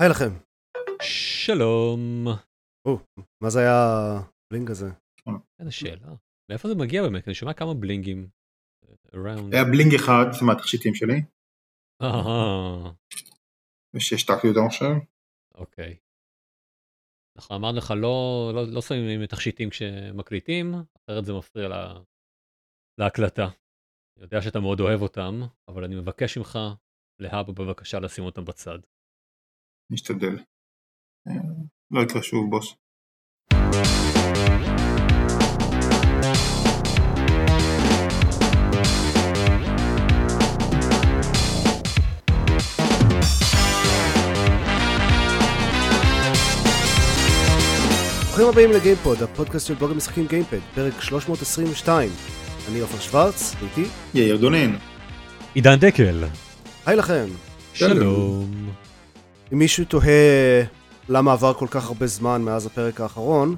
היי לכם. שלום. או, מה זה היה הבלינג הזה? איזה שאלה. מאיפה זה מגיע באמת? אני שומע כמה בלינגים. היה בלינג אחד מהתכשיטים שלי, אהה, שהשתקתי אותם עכשיו. אוקיי. אנחנו אמרנו לך לא, לא, לא שמים תכשיטים כשמקליטים, אחרת זה מפריע לה, להקלטה. אני יודע שאתה מאוד אוהב אותם, אבל אני מבקש ממך, להבא בבקשה לשים אותם בצד. נשתדל. אה, לא יקרה שוב בוס. ברוכים הבאים לגיימפוד, הפודקאסט של בלוג המשחקים גיימפד, פרק 322. אני עופר שוורץ, איתי. יאיר דונין. עידן דקל. היי לכם. שלום. אם מישהו תוהה למה עבר כל כך הרבה זמן מאז הפרק האחרון,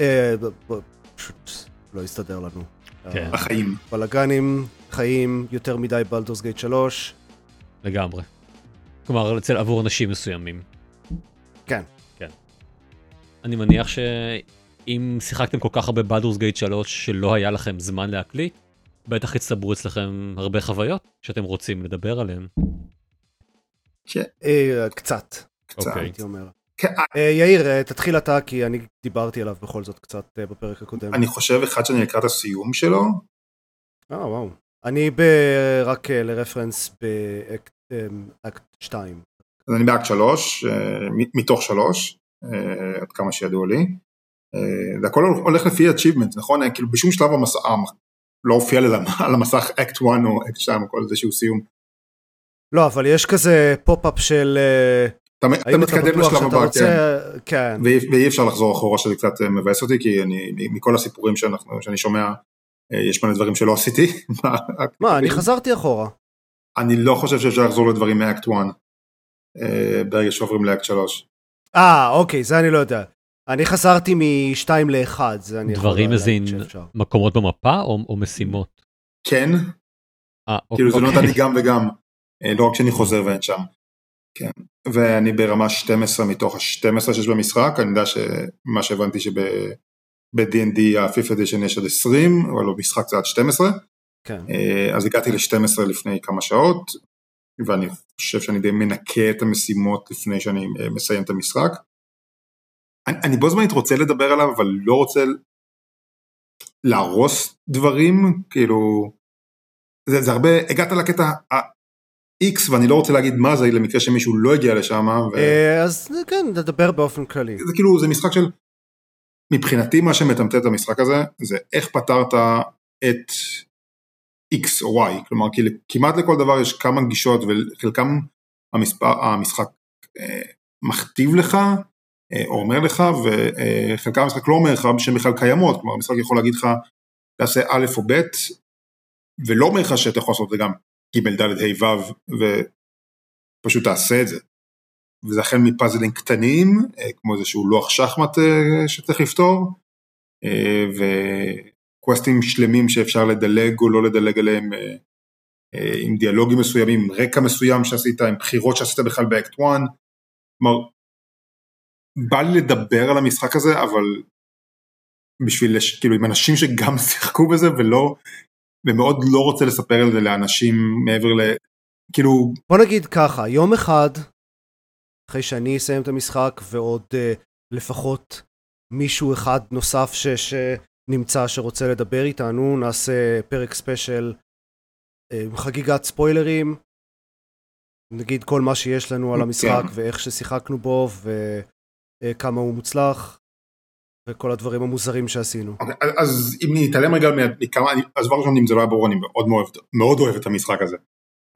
אה, פשוט לא הסתדר לנו. כן. אה, החיים. בלאגנים, חיים, יותר מדי בלדורס גייט 3. לגמרי. כלומר, אצל עבור אנשים מסוימים. כן. כן. אני מניח שאם שיחקתם כל כך הרבה בלדורס גייט 3 שלא היה לכם זמן להקליט, בטח הצטברו אצלכם הרבה חוויות שאתם רוצים לדבר עליהן. כן, אה, קצת, קצת. אוקיי. הייתי אומר. כן, אה, יאיר, אה, תתחיל אתה, כי אני דיברתי עליו בכל זאת קצת בפרק הקודם. אני חושב אחד שאני לקראת הסיום שלו, אה, וואו. אני רק לרפרנס באקט 2. אז אני באקט שלוש, אה, מ- מתוך שלוש, אה, עד כמה שידוע לי. זה הכל הולך לפי achievement, נכון? כאילו בשום שלב המס... המ- לא הופיע על המ- על המסך אקט 1 או אקט 2 או כל איזשהו סיום. לא, אבל יש כזה pop-up של אה, אתה מתקדם לשלב הבא, כן. רוצה... כן. ואי ואי אפשר לחזור אחורה שזה קצת אה, מבאס אותי כי אני מכל הסיפורים שאנחנו, שאני שומע אה, יש מלא דברים שלא עשיתי. מה, אני חזרתי אחורה. אני לא חושב שאפשר לחזור לדברים מאקט 1 אה, ברגע שעוברים לאקט 3. אה, אוקיי, זה אני לא יודע. אני חזרתי מ-2 ל-1, זה אני יכול דברים שאפשר. מקומות במפה או, או משימות? כן, אה, כאילו זה נותן אוקיי. לי גם וגם, לא רק שאני חוזר ואין שם. כן, ואני ברמה 12 מתוך ה-12 שיש במשחק, אני יודע שמה שהבנתי שב-D&D ה-5th edition יש עד 20, אבל במשחק זה עד 12. כן. אה, אז הגעתי ל-12 לפני כמה שעות, ואני חושב שאני די מנקה את המשימות לפני שאני אה, מסיים את המשחק. אני, אני בו זמנית רוצה לדבר עליו, אבל לא רוצה להרוס דברים, כאילו, זה, זה הרבה, הגעת לקטע ה-X ואני לא רוצה להגיד מה זה למקרה שמישהו לא הגיע לשם, ו... אה, אז כן, נדבר באופן כללי. זה כאילו, זה משחק של, מבחינתי מה שמטמטם את המשחק הזה, זה איך פתרת את X או Y, כלומר כמעט לכל דבר יש כמה גישות וחלקם המספר, המשחק אה, מכתיב לך אה, או אומר לך וחלקם המשחק לא אומר לך שהן בכלל קיימות, כלומר המשחק יכול להגיד לך תעשה א' או ב' ולא אומר לך שאתה יכול לעשות את זה גם ג' ד' ה' ו' ופשוט תעשה את זה. וזה החל מפאזלים קטנים אה, כמו איזשהו לוח שחמט אה, שצריך לפתור אה, וקווסטים שלמים שאפשר לדלג או לא לדלג עליהם עם דיאלוגים מסוימים, עם רקע מסוים שעשית, עם בחירות שעשית בכלל באקט 1. כלומר, בא לי לדבר על המשחק הזה, אבל בשביל, לש- כאילו, עם אנשים שגם שיחקו בזה ולא, ומאוד לא רוצה לספר על זה לאנשים מעבר ל... כאילו, בוא נגיד ככה, יום אחד, אחרי שאני אסיים את המשחק ועוד אה, לפחות מישהו אחד נוסף ש, שנמצא שרוצה לדבר איתנו, נעשה פרק ספיישל אה, עם חגיגת ספוילרים, נגיד כל מה שיש לנו על המשחק כן. ואיך ששיחקנו בו וכמה הוא מוצלח וכל הדברים המוזרים שעשינו. אוקיי, אז אם נתעלם רגע מה- מכמה, אז דבר ראשון אם זה לא היה ברור אני מאוד מאוד, מאוד אוהב את המשחק הזה.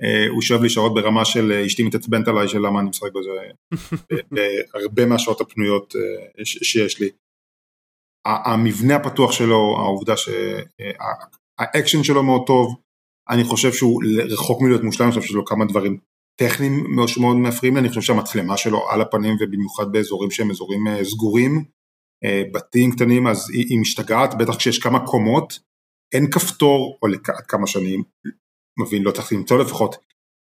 אה, הוא שואב לי שעות ברמה של אה, אשתי מתעצבנת עליי של למה אני משחק בזה ב- בהרבה מהשעות הפנויות אה, ש- שיש לי. המבנה הפתוח שלו, העובדה שהאקשן שלו מאוד טוב, אני חושב שהוא רחוק מלהיות מושלם, אני חושב שיש לו כמה דברים טכניים מאוד שמאוד מפריעים לי, אני חושב שהמצלמה שלו על הפנים ובמיוחד באזורים שהם אזורים אה, סגורים, אה, בתים קטנים, אז היא, היא משתגעת, בטח כשיש כמה קומות, אין כפתור, או לכ- כמה שאני מבין, לא צריך למצוא לפחות,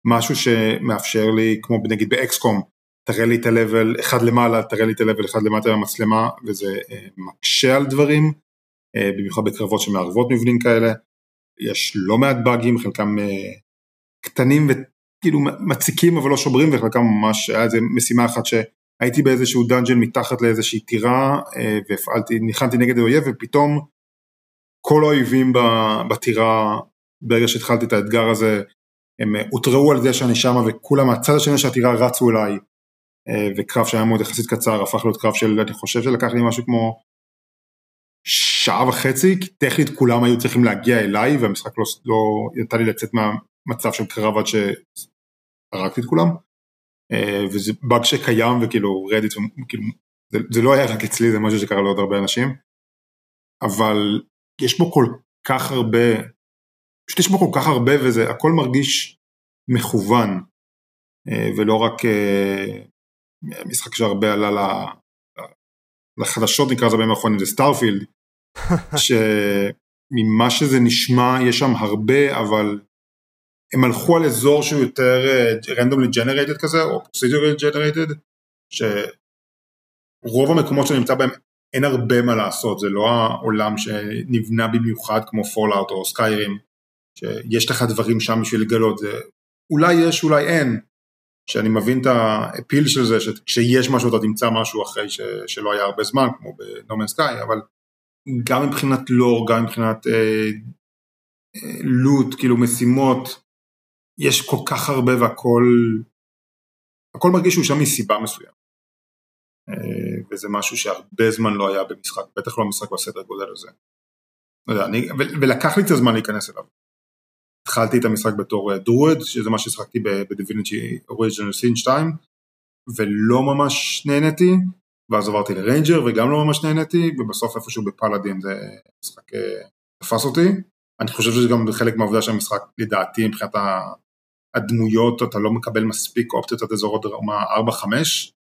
משהו שמאפשר לי, כמו נגיד באקסקום, תראה לי את ה-level אחד למעלה, תראה לי את ה-level אחד למטה במצלמה, וזה אה, מקשה על דברים, אה, במיוחד בקרבות שמערבות מבנים כאלה. יש לא מעט באגים, חלקם אה, קטנים וכאילו מציקים אבל לא שוברים, וחלקם ממש, היה איזה משימה אחת שהייתי באיזשהו דאנג'ן מתחת לאיזושהי טירה, והפעלתי, ניחנתי נגד האויב, ופתאום כל האויבים בטירה, ברגע שהתחלתי את האתגר הזה, הם הותרעו על זה שאני שמה וכולם מהצד השני של הטירה רצו אליי. אה, וקרב שהיה מאוד יחסית קצר הפך להיות קרב של אני חושב שלקח לי משהו כמו שעה וחצי כי טכנית כולם היו צריכים להגיע אליי והמשחק לא, לא נתן לי לצאת מהמצב של קרב עד שהרגתי את כולם. אה, וזה באג שקיים וכאילו Reddit כאילו, זה, זה לא היה רק אצלי זה משהו שקרה לעוד הרבה אנשים. אבל יש בו כל כך הרבה פשוט יש בו כל כך הרבה וזה הכל מרגיש מכוון. אה, ולא רק משחק שהרבה עלה לחדשות נקרא לזה בימים האחרונים זה Starfield שממה שזה נשמע יש שם הרבה אבל הם הלכו על אזור שהוא יותר randomly uh, generated כזה או procedurally generated שרוב המקומות שנמצא בהם אין הרבה מה לעשות. זה לא העולם שנבנה במיוחד כמו Fallout או Skyrim שיש לך דברים שם בשביל לגלות. זה אולי יש אולי אין. שאני מבין את ה appeal של זה, שכשיש משהו אתה תמצא משהו אחרי ש, שלא היה הרבה זמן, כמו ב No Man's Sky, אבל גם מבחינת לור, גם מבחינת אה, אה, loot, כאילו משימות, יש כל כך הרבה והכל, הכל מרגיש שהוא שם מסיבה מסוימת. אה, וזה משהו שהרבה זמן לא היה במשחק, בטח לא משחק בסדר גודל הזה. לא אני, ולקח לי קצת זמן להיכנס אליו. התחלתי את המשחק בתור דרואד, אה, שזה מה ששחקתי ב Divinity Original Sin 2, ולא ממש נהניתי, ואז עברתי ל ranger וגם לא ממש נהניתי, ובסוף איפשהו ב paladin זה משחק אה, תפס אותי. אני חושב שזה גם חלק מהעובדה שהמשחק, לדעתי, מבחינת הדמויות, אתה לא מקבל מספיק אופציות עד אזור עוד רמה 4-5,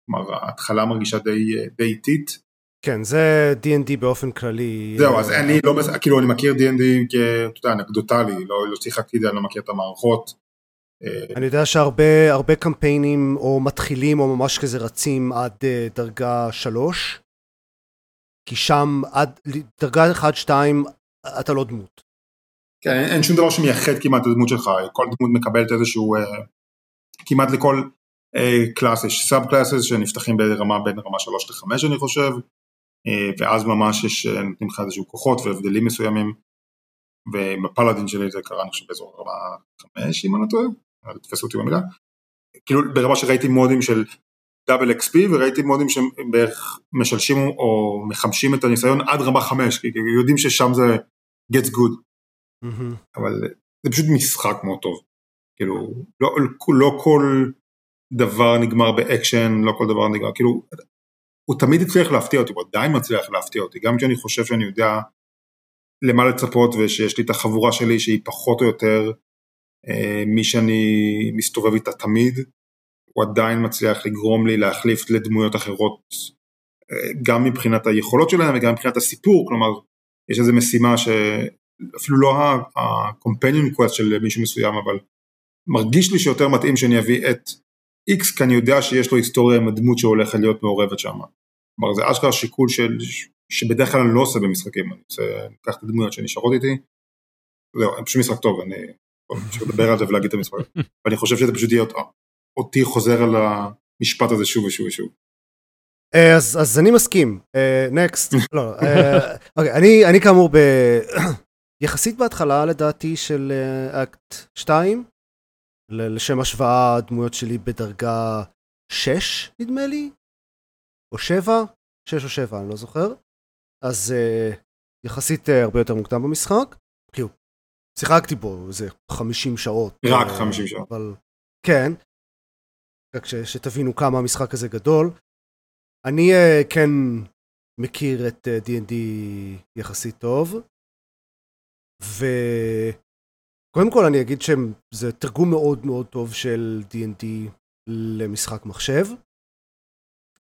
כלומר ההתחלה מרגישה די אה, איטית. כן, זה D&D באופן כללי. זהו, אז אני לא, כאילו אני מכיר D&D כאתה יודע, אנקדוטלי, לא, לא שיחקתי את זה, אני לא מכיר את המערכות. אה, אני יודע שהרבה קמפיינים או מתחילים או ממש כזה רצים עד אה, דרגה 3, כי שם עד דרגה 1-2 אתה לא דמות. כן, אין, שום דבר שמייחד כמעט את הדמות שלך, כל דמות מקבלת איזשהו, אה, כמעט לכל אה, class יש sub classes שנפתחים ברמה בין רמה 3 ל-5 אני חושב, אה, ואז ממש יש, אה, נותנים לך איזשהו כוחות והבדלים מסוימים, וב paladin שלי זה קרה אני חושב באזור רמה 5 אם אני לא טועה, תתפסו אותי במילה, כאילו ברמה שראיתי מודים של double XP וראיתי מודים שבערך משלשים או מחמשים את הניסיון עד רמה 5, כי יודעים ששם זה gets good. אבל זה פשוט משחק מאוד טוב, כאילו לא, לא כל דבר נגמר באקשן, לא כל דבר נגמר, כאילו הוא תמיד הצליח להפתיע אותי, הוא עדיין מצליח להפתיע אותי, גם כשאני חושב שאני יודע למה לצפות ושיש לי את החבורה שלי שהיא פחות או יותר אה, מי שאני מסתובב איתה תמיד, הוא עדיין מצליח לגרום לי להחליף לדמויות אחרות אה, גם מבחינת היכולות שלהם וגם מבחינת הסיפור, כלומר יש איזו משימה שאפילו לא ה-companion quest של מישהו מסוים אבל מרגיש לי שיותר מתאים שאני אביא את X כי אני יודע שיש לו היסטוריה עם הדמות שהולכת להיות מעורבת שם. כלומר זה אשכרה שיקול של, שבדרך כלל אני לא עושה במשחקים, אני רוצה לקחת את הדמויות שנשארות איתי. זהו, פשוט משחק טוב, אני פשוט לדבר על זה ולהגיד את המשחק. ואני חושב שזה פשוט יהיה אותי חוזר על המשפט הזה שוב ושוב ושוב. אה, אז, אז אני מסכים, נקסט, uh, לא, uh, okay, אני, אני כאמור ב... יחסית בהתחלה לדעתי של אקט uh, 2, לשם השוואה הדמויות שלי בדרגה 6 נדמה לי, או 7, 6 או 7 אני לא זוכר, אז uh, יחסית uh, הרבה יותר מוקדם במשחק, כאילו שיחקתי בו איזה 50 שעות. רק uh, 50 שעות. אבל כן, רק ש, שתבינו כמה המשחק הזה גדול. אני uh, כן מכיר את D&D uh, יחסית טוב, ו... קודם כל אני אגיד שזה תרגום מאוד מאוד טוב של D&D למשחק מחשב.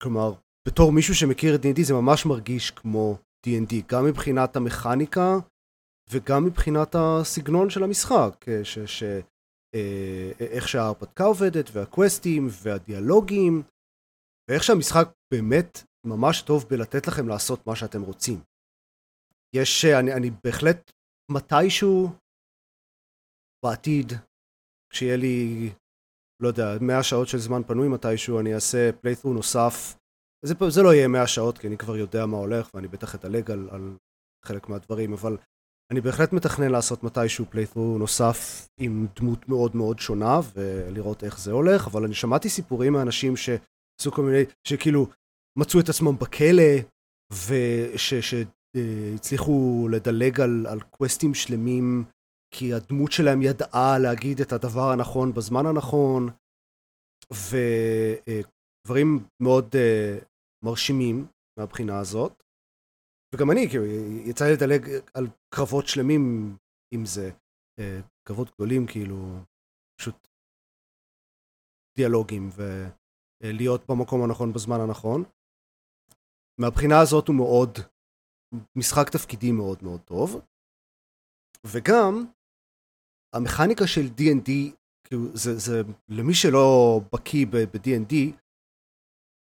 כלומר, בתור מישהו שמכיר את D&D זה ממש מרגיש כמו D&D, גם מבחינת המכניקה וגם מבחינת הסגנון של המשחק, ש, ש, אה, איך שההרפתקה עובדת והקווסטים והדיאלוגים ואיך שהמשחק באמת ממש טוב בלתת לכם לעשות מה שאתם רוצים. יש, אני, אני בהחלט מתישהו בעתיד, כשיהיה לי, לא יודע, 100 שעות של זמן פנוי מתישהו, אני אעשה פליית'רו נוסף. זה, זה לא יהיה 100 שעות, כי אני כבר יודע מה הולך, ואני בטח אדלג על, על חלק מהדברים, אבל אני בהחלט מתכנן לעשות מתישהו פליית'רו נוסף עם דמות מאוד מאוד שונה, ולראות איך זה הולך, אבל אני שמעתי סיפורים מאנשים שעשו כל מיני, שכאילו מצאו את עצמם בכלא, ושהצליחו לדלג על, על קווסטים שלמים, כי הדמות שלהם ידעה להגיד את הדבר הנכון בזמן הנכון, ודברים מאוד אה, מרשימים מהבחינה הזאת. וגם אני, כאילו, יצא לי לדלג על קרבות שלמים עם זה, אה, קרבות גדולים, כאילו, פשוט דיאלוגים ולהיות במקום הנכון בזמן הנכון. מהבחינה הזאת הוא מאוד, משחק תפקידי מאוד מאוד טוב. וגם, המכניקה של D&D, כאילו, זה, זה, למי שלא בקיא ב-D&D,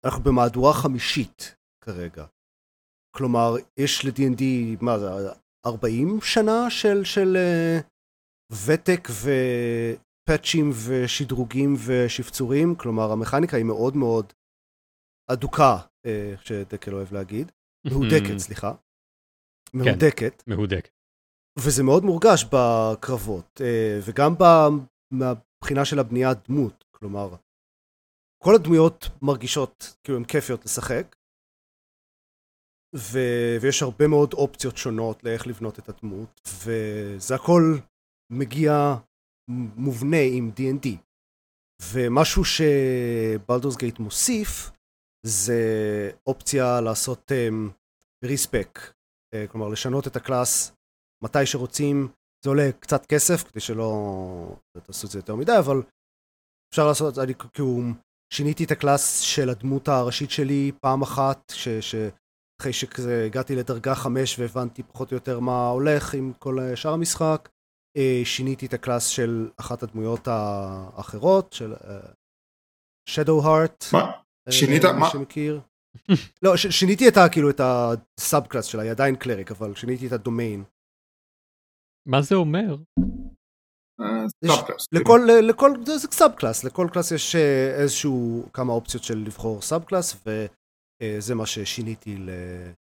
אנחנו במהדורה חמישית כרגע. כלומר, יש ל-D&D, מה זה, 40 שנה של, של uh, ותק ופאצ'ים ושדרוגים ושפצורים, כלומר, המכניקה היא מאוד מאוד אדוקה, uh, שדקל אוהב להגיד, מהודקת, סליחה. כן. מהודקת. מהודק. וזה מאוד מורגש בקרבות, uh, וגם מהבחינה של הבניית דמות, כלומר, כל הדמויות מרגישות כאילו הן כיפיות לשחק, ו... ויש הרבה מאוד אופציות שונות לאיך לבנות את הדמות, וזה הכל מגיע מובנה עם D&D. ומשהו ש Baldur's Gate מוסיף, זה אופציה לעשות respec, אמ, אה, כלומר לשנות את ה class מתי שרוצים, זה עולה קצת כסף, כדי שלא תעשו את זה יותר מדי, אבל אפשר לעשות, אני כאילו שיניתי את ה class של הדמות הראשית שלי פעם אחת, ש... ש... אחרי שהגעתי לדרגה 5 והבנתי פחות או יותר מה הולך עם כל שאר המשחק, אה, שיניתי את ה class של אחת הדמויות האחרות, של Shadowheart. מה? שינית? מה? מי שמכיר. לא, שיניתי את ה... כאילו את ה subclass שלה, היא עדיין cleric, אבל שיניתי את הדומיין. מה זה אומר? subclass. לכל, לכל, זה subclass, לכל class יש אה, איזשהו כמה אופציות של לבחור subclass, ו... אה, זה מה ששיניתי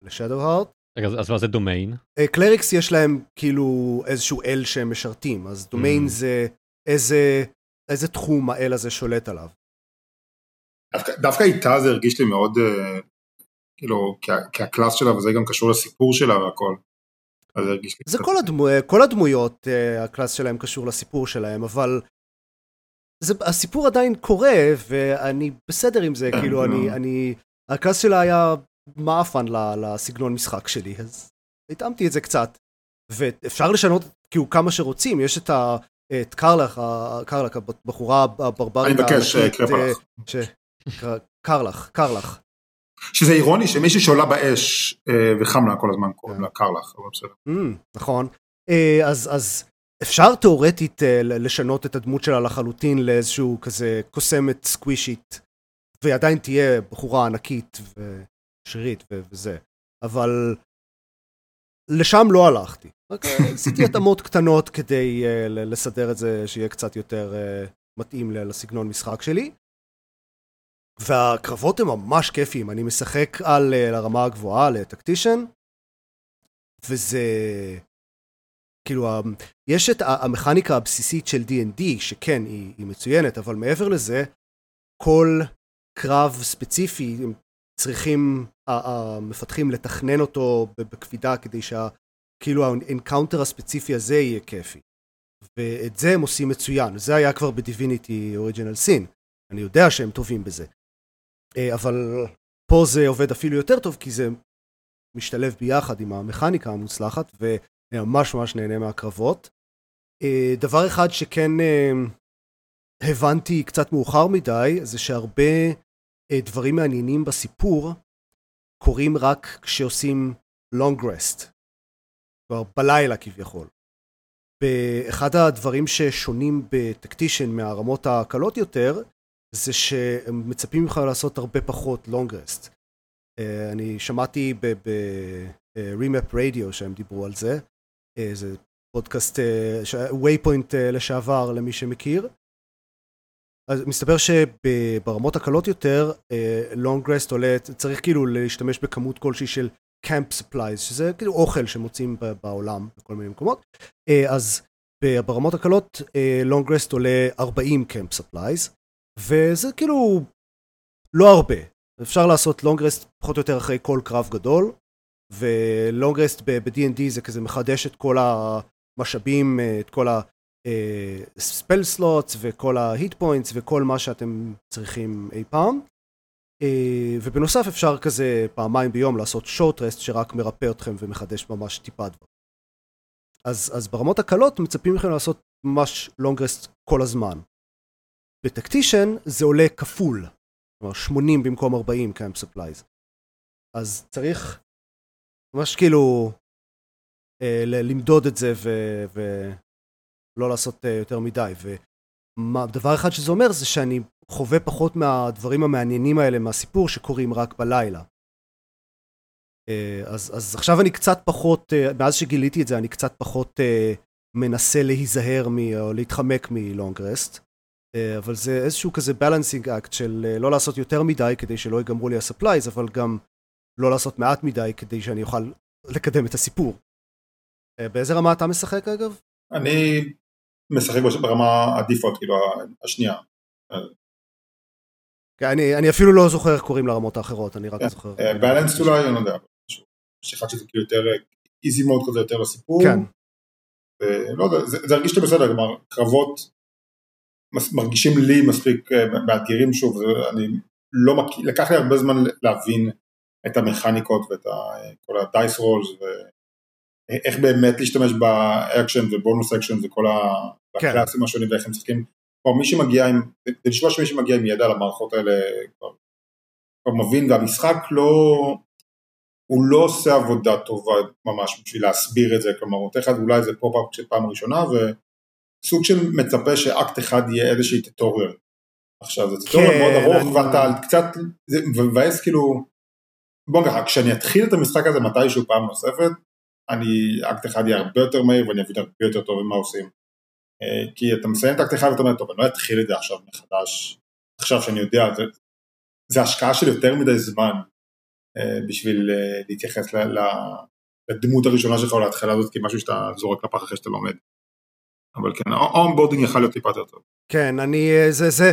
ל Shadowheart. רגע, אז מה זה domain? clerics יש להם כאילו איזשהו אל שהם משרתים, אז domain אממ. זה איזה, איזה תחום האל הזה שולט עליו. דווקא, דווקא איתה זה הרגיש לי מאוד, אה, כאילו, כי, כי ה class שלה וזה גם קשור לסיפור שלה והכל. אז זה הרגיש לי זה כל, הדמו, כל הדמויות, אה, ה class שלהם קשור לסיפור שלהם, אבל זה, הסיפור עדיין קורה, ואני בסדר עם זה, כאילו, אני, אני הקלאס שלה היה מעפן לסגנון משחק שלי, אז התאמתי את זה קצת. ואפשר לשנות כאילו כמה שרוצים, יש את, ה, את קרלך, קרלך, הבחורה הברברית. אני מבקש, קרפלך. קרלך, קרלך. שזה אירוני שמישהי שעולה באש אה, וחם לה כל הזמן קוראים לה קרלך, אבל בסדר. Mm, נכון. אה, אז, אז אפשר תאורטית אה, לשנות את הדמות שלה לחלוטין לאיזשהו כזה קוסמת סקווישית והיא עדיין תהיה בחורה ענקית ושרירית וזה, אבל לשם לא הלכתי. רק עשיתי התאמות קטנות כדי לסדר את זה שיהיה קצת יותר מתאים לסגנון משחק שלי. והקרבות הם ממש כיפיים, אני משחק על uh, הרמה הגבוהה לטקטישן, וזה... כאילו, יש את המכניקה הבסיסית של D&D, שכן, היא, היא מצוינת, אבל מעבר לזה, כל קרב ספציפי, הם צריכים המפתחים לתכנן אותו בקפידה כדי שכאילו ה encounter הספציפי הזה יהיה כיפי. ואת זה הם עושים מצוין, זה היה כבר ב Divinity Original Sin, אני יודע שהם טובים בזה. אה, אבל פה זה עובד אפילו יותר טוב כי זה משתלב ביחד עם המכניקה המוצלחת ואני ממש ממש נהנה מהקרבות. אה, דבר אחד שכן אה, הבנתי קצת מאוחר מדי זה שהרבה דברים מעניינים בסיפור קורים רק כשעושים long rest, כבר בלילה כביכול. באחד הדברים ששונים בטקטישן מהרמות הקלות יותר, זה שהם מצפים ממך לעשות הרבה פחות rest. Uh, אני שמעתי ב-remap radio שהם דיברו על זה, uh, זה פודקאסט waypoint לשעבר למי שמכיר. אז מסתבר שברמות הקלות יותר, long rest עולה, צריך כאילו להשתמש בכמות כלשהי של camp supplies, שזה כאילו אוכל שמוצאים בעולם בכל מיני מקומות. אז ברמות הקלות long rest עולה 40 camp supplies, וזה כאילו לא הרבה. אפשר לעשות long rest פחות או יותר אחרי כל קרב גדול, rest ב-D&D זה כזה מחדש את כל המשאבים, את כל ה spell slots וכל ה hit points וכל מה שאתם צריכים אי פעם. ובנוסף אפשר כזה פעמיים ביום לעשות short rest שרק מרפא אתכם ומחדש ממש טיפה דבר. אז, אז ברמות הקלות מצפים מכם לעשות ממש long rest כל הזמן. ב tactician זה עולה כפול, כלומר 80 במקום 40 camp supplies. אז צריך ממש כאילו אה, למדוד את זה ו- ולא לעשות אה, יותר מדי. ודבר אחד שזה אומר זה שאני חווה פחות מהדברים המעניינים האלה מהסיפור שקורים רק בלילה. אה, אז, אז עכשיו אני קצת פחות, אה, מאז שגיליתי את זה אני קצת פחות אה, מנסה להיזהר מ, או להתחמק מ long rest. אה, אבל זה איזשהו כזה balancing act של אה, לא לעשות יותר מדי כדי שלא ייגמרו לי ה supplies, אבל גם לא לעשות מעט מדי כדי שאני אוכל לקדם את הסיפור. אה, באיזה רמה אתה משחק אגב? אני משחק ברמה הדיפולט, כאילו השנייה. כן, אני, אני אפילו לא זוכר איך קוראים לרמות האחרות, אני רק כן. זוכר. בלנס אולי, אני לא יודע, יש אחד שזה כאילו יותר איזי מוד כזה יותר לסיפור. כן. ולא יודע, זה, זה הרגיש לי בסדר, כלומר קרבות מרגישים לי מספיק אה, מאתגרים שוב, אני לא מכיר, לקח לי הרבה זמן להבין את המכניקות ואת ה, כל ה dice rolls ואיך באמת להשתמש ב action ו bonus action וכל כן. ה class ים השונים ואיך הם משחקים. כבר מי שמגיע עם, זה נשמע שמי שמגיע עם ידע למערכות האלה כבר, כבר מבין והמשחק לא, הוא לא עושה עבודה טובה ממש בשביל להסביר את זה, כלומר הוא נותן לך אולי איזה pop-up של פעם ראשונה ו... סוג של מצפה שאקט אחד יהיה איזושהי tutorial. עכשיו זה tutorial כן, מאוד ארוך אני... ואתה קצת, זה מבאס כאילו, בוא נגיד, כשאני אתחיל את המשחק הזה מתישהו פעם נוספת, אני, אקט אחד יהיה הרבה יותר מהיר ואני אבין הרבה יותר טוב מה עושים. אה, כי אתה מסיים את אקט אחד ואתה אומר, טוב, אני לא אתחיל את זה עכשיו מחדש, עכשיו שאני יודע, זה, זה השקעה של יותר מדי זמן אה, בשביל אה, להתייחס לדמות הראשונה שלך או להתחלה הזאת כמשהו שאתה זורק לפח אחרי שאתה לומד. אבל כן, ה onboarding יכול להיות טיפה יותר טוב. כן, אני, אה, זה, זה,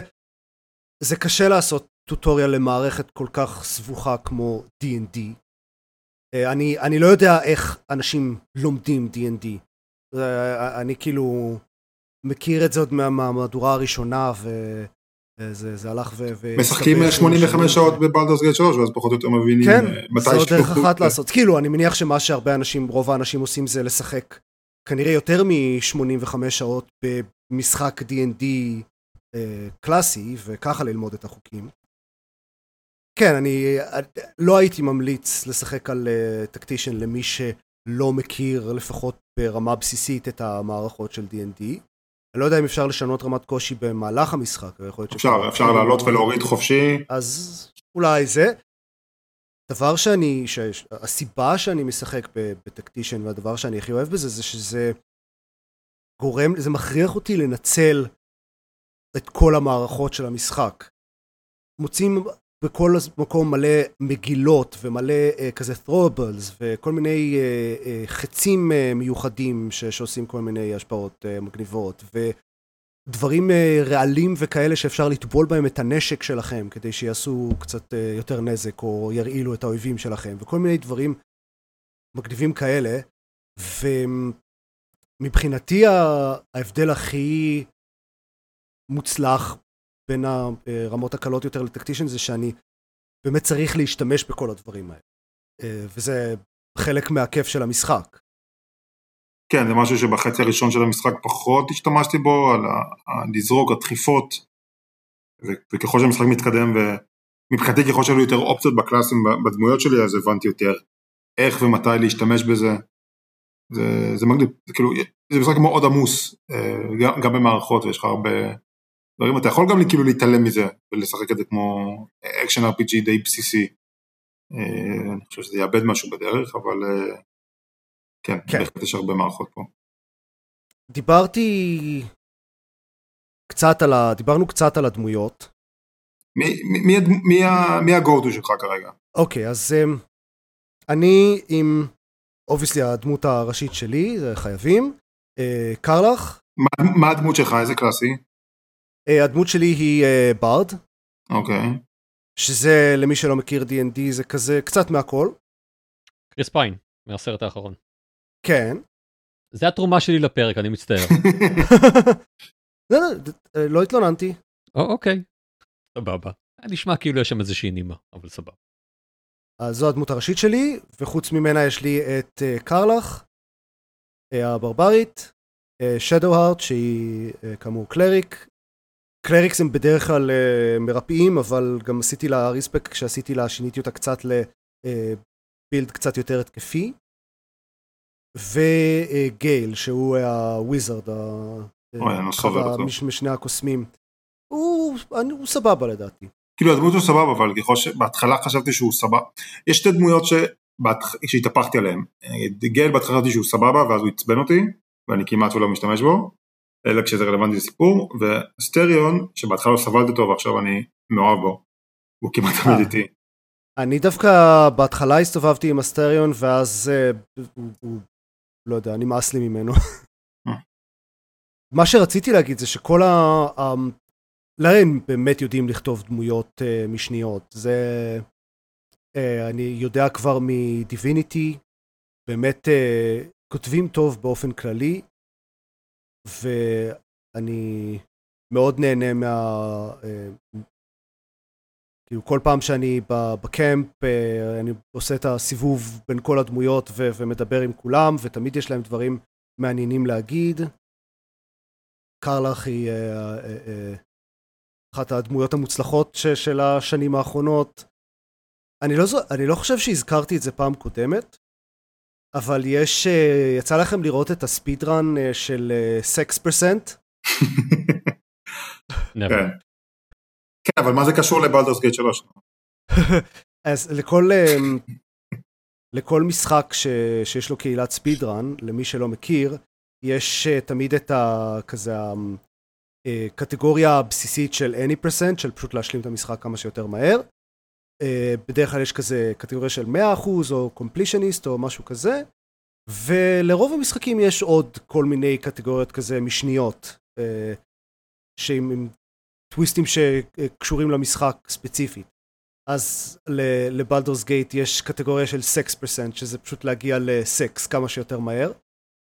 זה קשה לעשות tutorial למערכת כל כך סבוכה כמו D&D. אה, אני, אני לא יודע איך אנשים לומדים D&D. אה, אני כאילו מכיר את זה עוד מהמהדורה הראשונה, וזה זה הלך ו... משחקים 85 שעות בבלדוס גייט 3, ואז פחות או יותר מבינים כן, מתי... כן, עוד דרך אחת לעשות. כאילו, אני מניח שמה שהרבה אנשים, רוב האנשים עושים זה לשחק כנראה יותר מ-85 שעות במשחק D&D אה, קלאסי, וככה ללמוד את החוקים. כן, אני לא הייתי ממליץ לשחק על uh, טקטישן למי שלא מכיר לפחות ברמה בסיסית את המערכות של D&D. אני לא יודע אם אפשר לשנות רמת קושי במהלך המשחק, אפשר, אפשר, אפשר לעלות ולהוריד חופשי. אז אולי זה. דבר שאני. הסיבה שאני משחק בטקטישן והדבר שאני הכי אוהב בזה זה שזה גורם, זה מכריח אותי לנצל את כל המערכות של המשחק. מוצאים בכל מקום מלא מגילות ומלא uh, כזה throwables וכל מיני uh, uh, חצים uh, מיוחדים ש- שעושים כל מיני השפעות uh, מגניבות ו... דברים אה, רעלים וכאלה שאפשר לטבול בהם את הנשק שלכם כדי שיעשו קצת אה, יותר נזק או ירעילו את האויבים שלכם וכל מיני דברים מגניבים כאלה. ומבחינתי ההבדל הכי מוצלח בין הרמות הקלות יותר לטקטישן זה שאני באמת צריך להשתמש בכל הדברים האלה. אה, וזה חלק מהכיף של המשחק כן, זה משהו שבחצי הראשון של המשחק פחות השתמשתי בו, על לזרוק, הדחיפות, וככל שהמשחק מתקדם, ומבחינתי ככל שהיו יותר אופציות בקלאסים בדמויות שלי, אז הבנתי יותר איך ומתי להשתמש בזה. זה, זה מגניב, זה כאילו, זה משחק מאוד עמוס, אה, גם, גם במערכות, ויש לך הרבה, דברים, אתה יכול גם כאילו להתעלם מזה ולשחק את זה כמו action RPG די בסיסי. אה, אני חושב שזה יאבד משהו בדרך, אבל אה, כן, כן. בהחלט יש הרבה מערכות פה. דיברתי קצת על ה... דיברנו קצת על הדמויות. מי, מי, מי, מי, ה- מי ה go-to שלך כרגע? אוקיי, אז אמ, אני עם, obviously הדמות הראשית שלי, זה חייבים, אה, Karlach, מה, מה הדמות שלך? איזה class היא? אה, הדמות שלי היא אה, bard, אוקיי. שזה למי שלא מכיר D&D זה כזה קצת מהכל, קריס פיין, מהסרט האחרון. כן. זה התרומה שלי לפרק, אני מצטער. לא, לא, אה, לא התלוננתי. או, אוקיי, סבבה. נשמע כאילו יש שם איזושהי נימה, אבל סבבה. אז זו הדמות הראשית שלי, וחוץ ממנה יש לי את אה, קרלך, אה, הברברית, שדו-הארט שהיא אה, כאמור קלריק. קלריקס הם בדרך כלל אה, מרפאים, אבל גם עשיתי לה ריספק, כשעשיתי לה שיניתי אותה קצת לבילד קצת יותר התקפי. וגייל, שהוא הוויזרד, לא. משני הקוסמים. הוא, אני- הוא סבבה לדעתי. כאילו הדמות הוא סבבה, אבל ככל שבהתחלה חשבתי שהוא סבבה. יש שתי דמויות שהתהפכתי עליהן. גייל בהתחלה חשבתי שהוא סבבה, ואז הוא עצבן אותי, ואני כמעט ולא משתמש בו, אלא כשזה רלוונטי לסיפור, וסטריון, שבהתחלה לא סבלתי אותו ועכשיו אני מאוהב בו. הוא כמעט אה. תמיד איתי. אני דווקא בהתחלה הסתובבתי עם הסטריון ואז אה, הוא, הוא לא יודע, נמאס לי ממנו. אה. מה שרציתי להגיד זה שכל ה... ה... להם באמת יודעים לכתוב דמויות uh, משניות. זה... Uh, אני יודע כבר מדיביניטי, באמת uh, כותבים טוב באופן כללי, ואני מאוד נהנה מה... Uh, כאילו כל פעם שאני בקמפ אה, אני עושה את הסיבוב בין כל הדמויות ו- ומדבר עם כולם ותמיד יש להם דברים מעניינים להגיד. קרלך היא אה, אה, אה, אחת הדמויות המוצלחות ש- של השנים האחרונות. אני לא, אני לא חושב שהזכרתי את זה פעם קודמת, אבל יש, יצא לכם לראות את הספיד רן אה, של סקס פרסנט? כן. אבל מה זה קשור לבלדורס גייט 3? אז לכל, אמ, לכל משחק ש, שיש לו קהילת ספידרן, למי שלא מכיר, יש אה, תמיד את ה... כזה הקטגוריה הבסיסית של any percent, של פשוט להשלים את המשחק כמה שיותר מהר. אה, בדרך כלל יש כזה קטגוריה של 100% או completionist או משהו כזה, ולרוב המשחקים יש עוד כל מיני קטגוריות כזה משניות, אה, עם טוויסטים שקשורים למשחק ספציפית. אז ל Baldur's Gate יש קטגוריה של sex percent, שזה פשוט להגיע לסקס כמה שיותר מהר.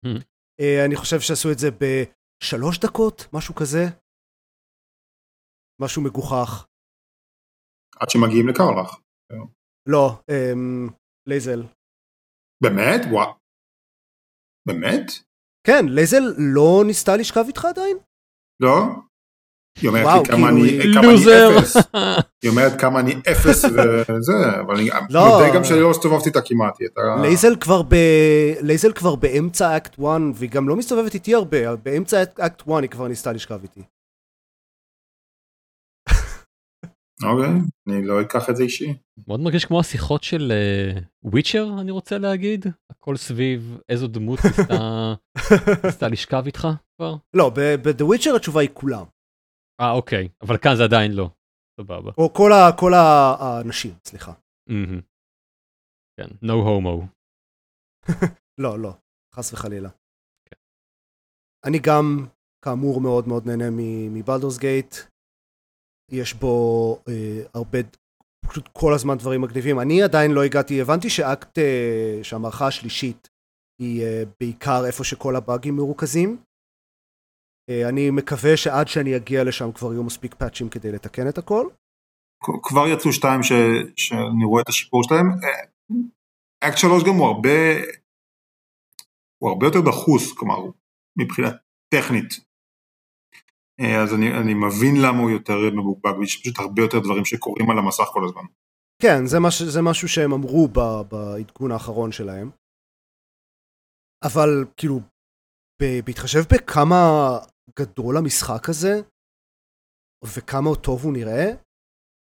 הממ. אה, אני חושב שעשו את זה בשלוש דקות, משהו כזה. משהו מגוחך. עד שמגיעים ל Karlach. לא, אמ, Lae'zel. באמת? וואו. באמת? כן, Lae'zel לא ניסתה לשכב איתך עדיין? לא? היא אומרת וואו, לי כמה כאילו, אני כמה אני. אפס. היא אומרת כמה אני אפס וזה, אבל אני לא. מודה גם שאני לא הסתובבתי איתה כמעט. היא הייתה... לייזל כבר ב... לייזל כבר באמצע אקט 1, והיא גם לא מסתובבת איתי הרבה, באמצע אקט 1 היא כבר ניסתה לשכב איתי. אוקיי, אני לא אקח את זה אישי. מאוד מרגיש כמו השיחות של Witcher, אני רוצה להגיד. הכל סביב איזו דמות ניסתה- ניסתה לשכב איתך כבר. לא, ב-The Witcher התשובה היא כולם. אה, אוקיי, אבל כאן זה עדיין לא. סבבה. או כל, ה, כל ה- האנשים, סליחה. מהמם. כן, no homo. לא, לא, חס וחלילה. אני גם, כאמור, מאוד מאוד נהנה מבלדורס גייט. יש בו אה, הרבה, פשוט כל הזמן דברים מגניבים. אני עדיין לא הגעתי, הבנתי שאקט, אה, שהמערכה השלישית היא אה, בעיקר איפה שכל הבאגים מרוכזים. אה, אני מקווה שעד שאני אגיע לשם כבר יהיו מספיק פאצ'ים כדי לתקן את הכל. כבר יצאו שתיים ש... שאני רואה את השיפור שלהם. אה, אקט שלוש גם הוא הרבה, הוא הרבה יותר דחוס, כלומר, מבחינה טכנית. אה, אז אני, אני מבין למה הוא יותר מבוקבק, יש פשוט הרבה יותר דברים שקורים על המסך כל הזמן. כן, זה, מש, זה משהו שהם אמרו בעדכון האחרון שלהם. אבל כאילו, בהתחשב בכמה גדול המשחק הזה, וכמה טוב הוא נראה,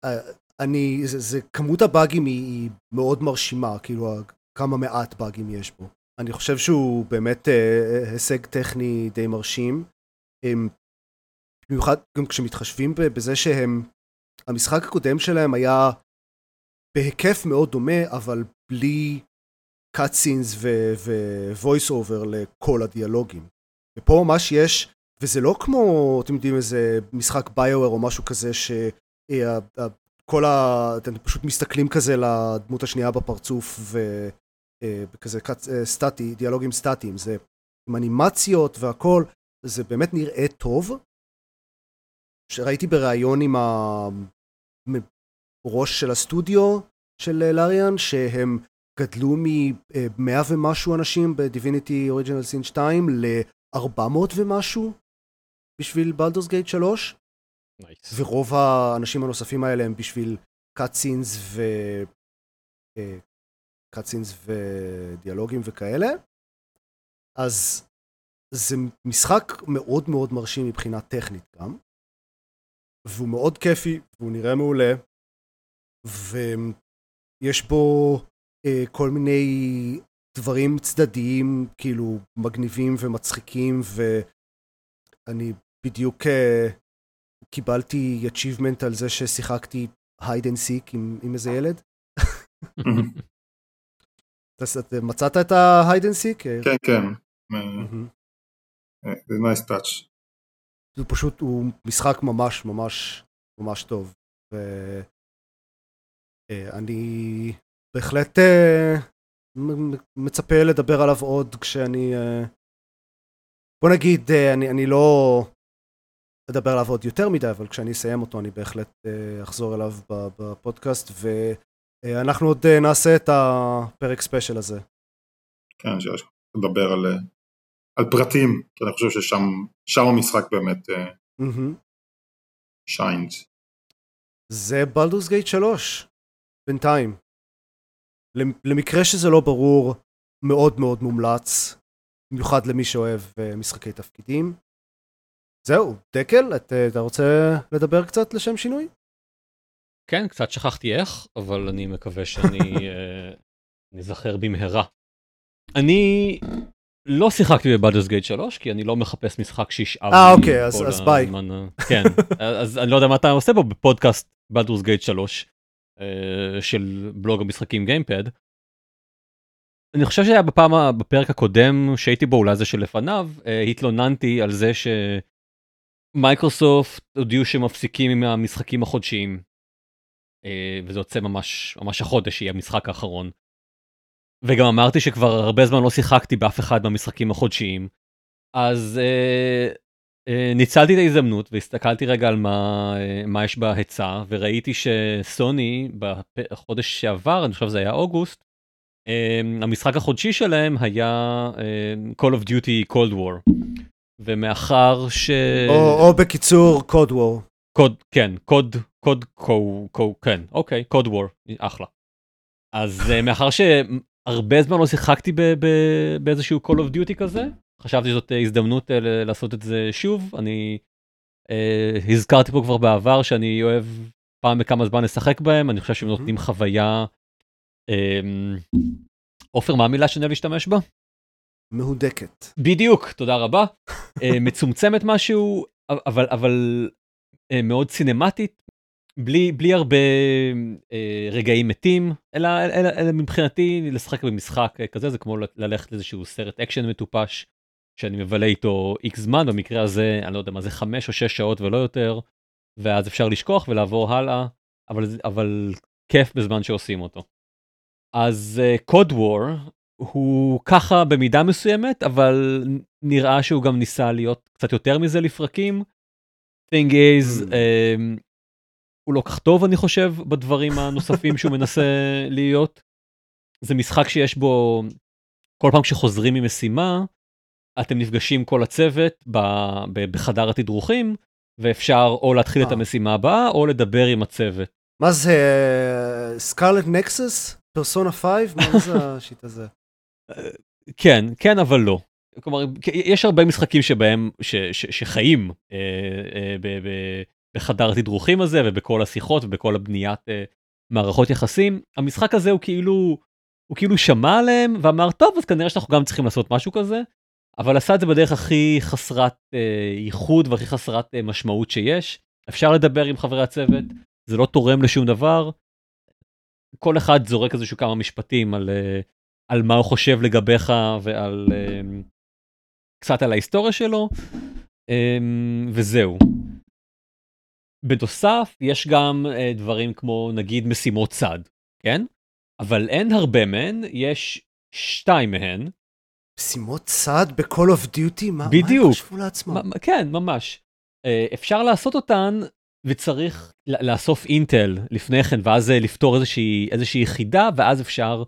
אה, אני, זה, זה כמות הבאגים היא, היא מאוד מרשימה, כאילו כמה מעט באגים יש בו. אני חושב שהוא באמת אה, הישג טכני די מרשים. במיוחד גם כשמתחשבים בזה שהם, המשחק הקודם שלהם היה בהיקף מאוד דומה, אבל בלי cutscenes ו-voice over לכל הדיאלוגים. ופה ממש יש, וזה לא כמו, אתם יודעים, איזה משחק ביואר או משהו כזה, שכל ה... אתם פשוט מסתכלים כזה לדמות השנייה בפרצוף, וכזה אה, סטטי, דיאלוגים סטטיים, זה עם אנימציות והכל, זה באמת נראה טוב. שראיתי בריאיון עם הראש של הסטודיו של Larian, שהם גדלו מ-100 ומשהו אנשים ב Divinity Original Sin 2 ל-400 ומשהו בשביל Baldur's Gate 3. Nice. ורוב האנשים הנוספים האלה הם בשביל cutscenes ו... cutscenes אה, ודיאלוגים וכאלה. אז זה משחק מאוד מאוד מרשים מבחינה טכנית גם. והוא מאוד כיפי, והוא נראה מעולה. ויש בו אה, כל מיני דברים צדדיים, כאילו מגניבים ומצחיקים, ואני בדיוק אה, קיבלתי achievement על זה ששיחקתי hide and seek עם, עם איזה ילד. מצאת את ה-hide and seek? כן, כן. זה nice touch. זה פשוט, הוא משחק ממש ממש ממש טוב. ואני בהחלט uh, מצפה לדבר עליו עוד כשאני... Uh, בוא נגיד, uh, אני, אני לא אדבר עליו עוד יותר מדי, אבל כשאני אסיים אותו אני בהחלט uh, אחזור אליו בפודקאסט, ואנחנו עוד uh, נעשה את הפרק special הזה. כן, לדבר על, על פרטים, כי אני חושב ששם המשחק באמת shines. Mm-hmm. זה Baldur's Gate 3, בינתיים. למקרה שזה לא ברור, מאוד מאוד מומלץ, במיוחד למי שאוהב אה, משחקי תפקידים. זהו, דקל, אה, אתה רוצה לדבר קצת לשם שינוי? כן, קצת שכחתי איך, אבל אני מקווה שאני נזכר אה, במהרה. אני לא שיחקתי ב Baldur's Gate 3, כי אני לא מחפש משחק שישאב אה, אוקיי, אז, אז ביי. כן, אז אני לא יודע מה אתה עושה בו בפודקאסט Baldur's Gate 3. אה, של בלוג המשחקים גיימפוד. אני חושב שהיה בפעם, בפרק הקודם שהייתי בו, אולי זה שלפניו, אה, התלוננתי על זה שמייקרוסופט הודיעו שמפסיקים עם המשחקים החודשיים. אה, וזה יוצא ממש, ממש החודש, יהיה המשחק האחרון. וגם אמרתי שכבר הרבה זמן לא שיחקתי באף אחד מהמשחקים החודשיים. אז ניצלתי את ההזדמנות והסתכלתי רגע על מה, אה, מה יש בהיצע וראיתי שסוני בחודש שעבר, אני חושב שזה היה אוגוסט, אה, המשחק החודשי שלהם היה Call of Duty Cold War. ומאחר ש... או, או בקיצור Code War. קוד, כן, קוד, קוד, קו, קו, כן, אוקיי, קוד וור, אחלה. אז מאחר שהרבה זמן לא שיחקתי באיזשהו Call of Duty כזה, חשבתי שזאת הזדמנות uh, לעשות את זה שוב. אני uh, הזכרתי פה כבר בעבר שאני אוהב פעם בכמה זמן לשחק בהם, אני חושב שהם נותנים חוויה... אמ, עופר, מה המילה שאני אוהב להשתמש בה? מהודקת. בדיוק, תודה רבה. מצומצמת משהו, אבל, אבל מאוד סינמטית, בלי, בלי הרבה uh, רגעים מתים, אלא, אלא, אלא מבחינתי לשחק במשחק כזה זה כמו ללכת לאיזשהו סרט אקשן מטופש שאני מבלה איתו איקס זמן, במקרה הזה, אני לא יודע מה זה, חמש או שש שעות ולא יותר, ואז אפשר לשכוח ולעבור הלאה, אבל, אבל כיף בזמן שעושים אותו. אז קוד uh, וור הוא ככה במידה מסוימת, אבל נראה שהוא גם ניסה להיות קצת יותר מזה לפרקים. thing is, mm. uh, הוא לא כך טוב אני חושב בדברים הנוספים שהוא מנסה להיות. זה משחק שיש בו, כל פעם שחוזרים ממשימה, אתם נפגשים כל הצוות בחדר התדרוכים, ואפשר או להתחיל את אה. המשימה הבאה, או לדבר עם הצוות. מה זה, סקארלט נקסס? פרסונה 5? מה זה השיט הזה? כן, כן, אבל לא. כלומר, יש הרבה משחקים שבהם, ש, ש, שחיים אה, אה, ב, ב, בחדר התדרוכים הזה ובכל השיחות ובכל הבניית uh, מערכות יחסים. המשחק הזה הוא כאילו, הוא כאילו שמע עליהם ואמר, טוב, אז כנראה שאנחנו גם צריכים לעשות משהו כזה, אבל עשה את זה בדרך הכי חסרת uh, ייחוד והכי חסרת uh, משמעות שיש. אפשר לדבר עם חברי הצוות, זה לא תורם לשום דבר. כל אחד זורק איזשהו כמה משפטים על, uh, על מה הוא חושב לגביך ועל uh, קצת על ההיסטוריה שלו, um, וזהו. בנוסף, יש גם uh, דברים כמו נגיד משימות צד, כן? אבל אין הרבה מהן, יש שתיים מהן. משימות צד ב-call of duty? מה, בדיוק. מה הם חשבו לעצמם? מה- כן, ממש. Uh, אפשר לעשות אותן וצריך לאסוף אינטל לפני כן, ואז uh, לפתור איזושהי, איזושהי יחידה, ואז אפשר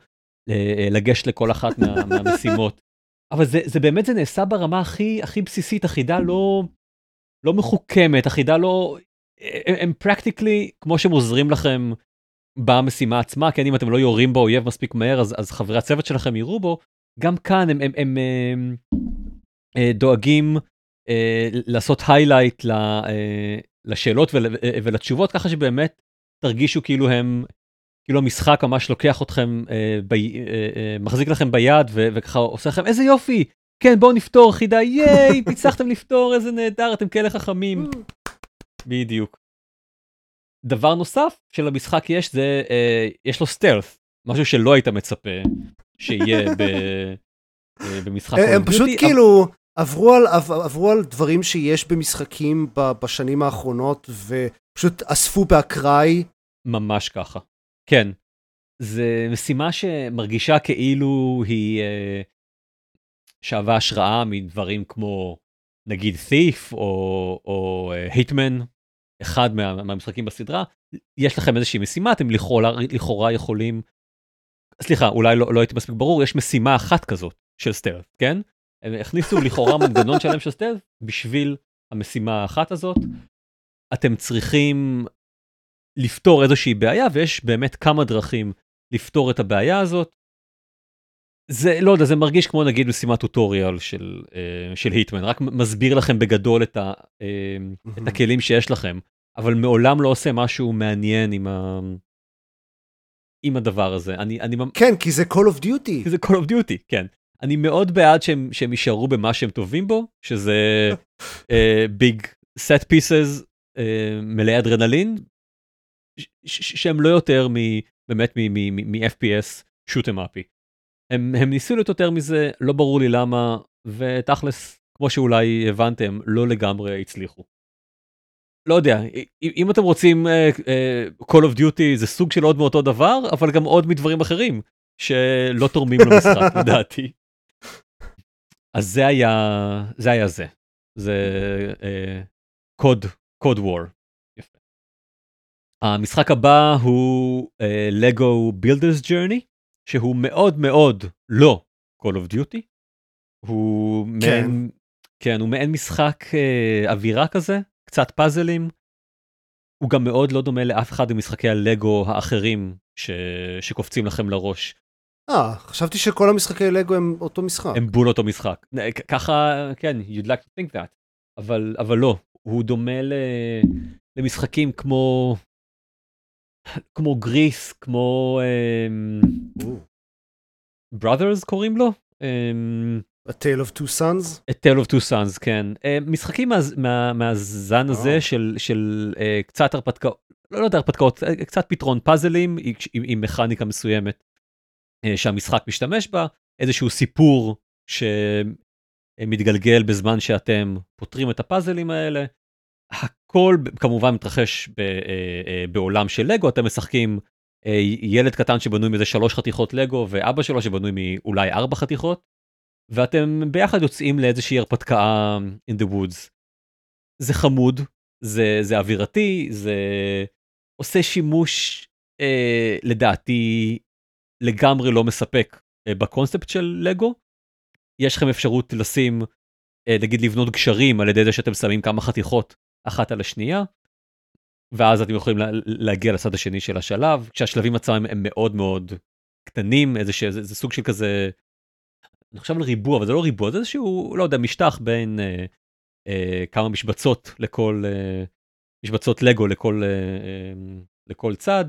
uh, לגשת לכל אחת מה, מהמשימות. אבל זה, זה באמת, זה נעשה ברמה הכי, הכי בסיסית, החידה לא, לא מחוכמת, החידה לא... הם, practically, כמו שהם עוזרים לכם במשימה עצמה, כן, אם אתם לא יורים באויב מספיק מהר, אז, אז חברי הצוות שלכם יראו בו, גם כאן הם, הם, הם, הם אה, דואגים אה, לעשות highlight ל, אה, לשאלות ול, אה, ולתשובות, ככה שבאמת תרגישו כאילו הם, כאילו המשחק ממש לוקח אתכם, אה, ב, אה, אה, מחזיק לכם ביד ו, וככה עושה לכם, איזה יופי, כן, בואו נפתור חידה, ייי, הצלחתם לפתור, איזה נהדר, אתם כאלה חכמים. בדיוק. דבר נוסף שלמשחק יש זה, אה, יש לו סטלף, משהו שלא היית מצפה שיהיה ב, אה, במשחק הם- פשוט Duty, כאילו עברו על, עב- עברו על דברים שיש במשחקים בשנים האחרונות ופשוט אספו באקראי. ממש ככה. כן. זה משימה שמרגישה כאילו היא אה, שאבה השראה מדברים כמו נגיד Thief או, או אה, Hitman, אחד מה, מהמשחקים בסדרה. יש לכם איזושהי משימה, אתם לכאורה, לכאורה יכולים... סליחה, אולי לא, לא הייתי מספיק ברור, יש משימה אחת כזאת של סטלף, כן? הם הכניסו לכאורה מנגנון שלם של סטלף בשביל המשימה האחת הזאת. אתם צריכים לפתור איזושהי בעיה, ויש באמת כמה דרכים לפתור את הבעיה הזאת. זה, לא יודע, זה מרגיש כמו נגיד משימת טוטוריאל של, אה, של היטמן, רק מסביר לכם בגדול את, ה, אה, את הכלים שיש לכם, אבל מעולם לא עושה משהו מעניין עם, ה, עם הדבר הזה. אני, אני, כן, כי זה Call of Duty. כי זה Call of Duty, כן. אני מאוד בעד שהם, שהם יישארו במה שהם טובים בו, שזה ביג סט פיסס מלאי אדרנלין, ש- ש- שהם לא יותר מ, באמת מ-FPS 'em upי. הם, הם ניסו להיות יותר מזה, לא ברור לי למה, ותכלס, כמו שאולי הבנתם, לא לגמרי הצליחו. לא יודע, אם- אתם רוצים uh, uh, Call of Duty זה סוג של עוד מאותו דבר, אבל גם עוד מדברים אחרים שלא תורמים למשחק לדעתי. אז זה היה זה היה זה. זה קוד Cold War. המשחק הבא הוא Lego Builder's Journey שהוא מאוד מאוד לא Call of Duty. הוא כן. מעין, כן, הוא מעין משחק אה, אווירה כזה, קצת פאזלים. הוא גם מאוד לא דומה לאף אחד ממשחקי הלגו האחרים ש... שקופצים לכם לראש. אה, חשבתי שכל המשחקי לגו הם אותו משחק. הם בול אותו משחק. ככה, כן, you'd like to think that. אבל, אבל לא, הוא דומה ל... למשחקים כמו... כמו גריס, כמו... אמ, brothers קוראים לו? אמ, A Tale of Two Sons? A Tale of Two Sons, כן. אה, משחקים מה, מה, מהזן הזה אה. של, של אה, קצת הרפתקאות, לא, לא יודע הרפתקאות, קצת פתרון פאזלים עם, מכניקה מסוימת שהמשחק משתמש בה, איזשהו סיפור שמתגלגל בזמן שאתם פותרים את הפאזלים האלה. הכל כמובן מתרחש בעולם של לגו, אתם משחקים ילד קטן שבנוי מזה שלוש חתיכות לגו ואבא שלו שבנוי מאולי ארבע חתיכות. ואתם ביחד יוצאים לאיזושהי הרפתקה in the woods. זה חמוד, זה, זה אווירתי, זה עושה שימוש אה, לדעתי לגמרי לא מספק אה, בקונספט של לגו. יש לכם אפשרות לשים, אה, נגיד לבנות גשרים על ידי זה שאתם שמים כמה חתיכות אחת על השנייה, ואז אתם יכולים לה, להגיע לצד השני של השלב, כשהשלבים עצמם הם מאוד מאוד קטנים, איזה שזה, זה סוג של כזה אני חושב על ריבוע, אבל זה לא ריבוע, זה איזשהו, לא יודע, משטח בין אה, אה, כמה משבצות לכל, אה, משבצות לגו לכל, לכל צד,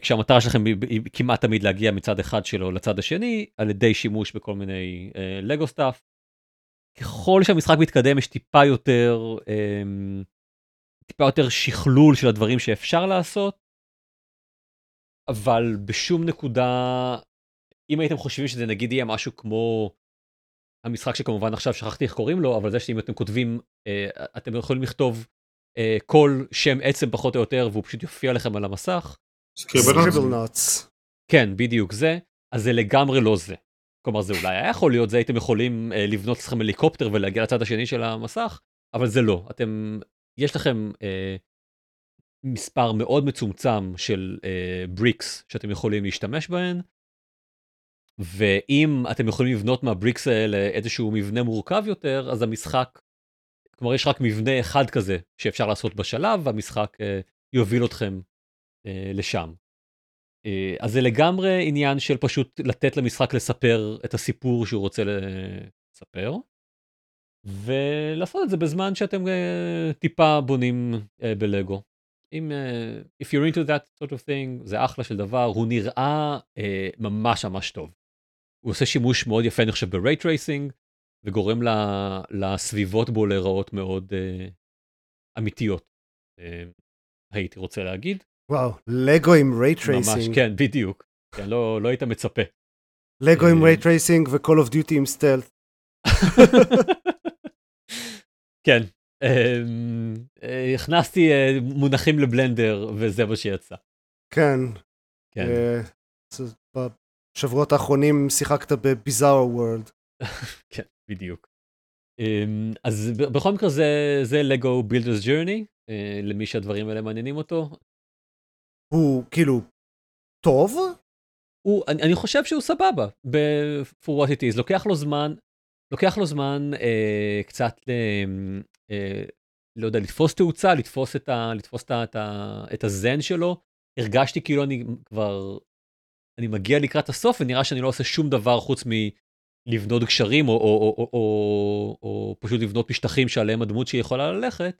כשהמטרה שלכם היא כמעט תמיד להגיע מצד אחד שלו לצד השני, על ידי שימוש בכל מיני לגו stuff. ככל שהמשחק מתקדם יש טיפה יותר, טיפה יותר שכלול של הדברים שאפשר לעשות, אבל בשום נקודה, אם הייתם חושבים שזה נגיד יהיה משהו כמו המשחק שכמובן עכשיו שכחתי איך קוראים לו, אבל זה שאם אתם כותבים, אה, אתם יכולים לכתוב אה, כל שם עצם פחות או יותר, והוא פשוט יופיע לכם על המסך. סקריבל נאטס. כן, בדיוק זה. אז זה לגמרי לא זה. כלומר, זה אולי היה יכול להיות, זה הייתם יכולים אה, לבנות לכם הליקופטר ולהגיע לצד השני של המסך, אבל זה לא. אתם, יש לכם אה, מספר מאוד מצומצם של אה, בריקס שאתם יכולים להשתמש בהן, ואם אתם יכולים לבנות מהבריקס האלה איזשהו מבנה מורכב יותר, אז המשחק, כלומר יש רק מבנה אחד כזה שאפשר לעשות בשלב, והמשחק אה, יוביל אתכם אה, לשם. אה, אז זה לגמרי עניין של פשוט לתת למשחק לספר את הסיפור שהוא רוצה לספר, ולעשות את זה בזמן שאתם אה, טיפה בונים אה, בלגו. אם, uh, if you're into that sort of thing, זה אחלה של דבר, הוא נראה uh, ממש ממש טוב. הוא עושה שימוש מאוד יפה, אני חושב, ב-Ray Tracing, וגורם לסביבות בו להיראות מאוד uh, אמיתיות, uh, הייתי רוצה להגיד. וואו, לגו עם Tracing. ממש, כן, בדיוק. כן, לא, לא היית מצפה. לגו עם Ray Tracing ו-Call of Duty עם סטלט. כן, אמ, אה, הכנסתי אה, מונחים לבלנדר וזה מה שיצא. כן. כן. בשבועות האחרונים שיחקת ב Bizarre World. כן, בדיוק. אמ, אז בכל מקרה זה, זה Lego Builder's Journey, למי שהדברים האלה מעניינים אותו. הוא כאילו טוב? הוא, אני, אני חושב שהוא סבבה, ב-for what it is, לוקח לו זמן, לוקח לו זמן אה, קצת אה, אה, לא יודע, לתפוס תאוצה, לתפוס את, ה, לתפוס את, ה, את, ה, את הזן שלו. הרגשתי כאילו אני כבר, אני מגיע לקראת הסוף ונראה שאני לא עושה שום דבר חוץ מלבנות גשרים או, או, או, או, או, או פשוט לבנות משטחים שעליהם הדמות שהיא יכולה ללכת.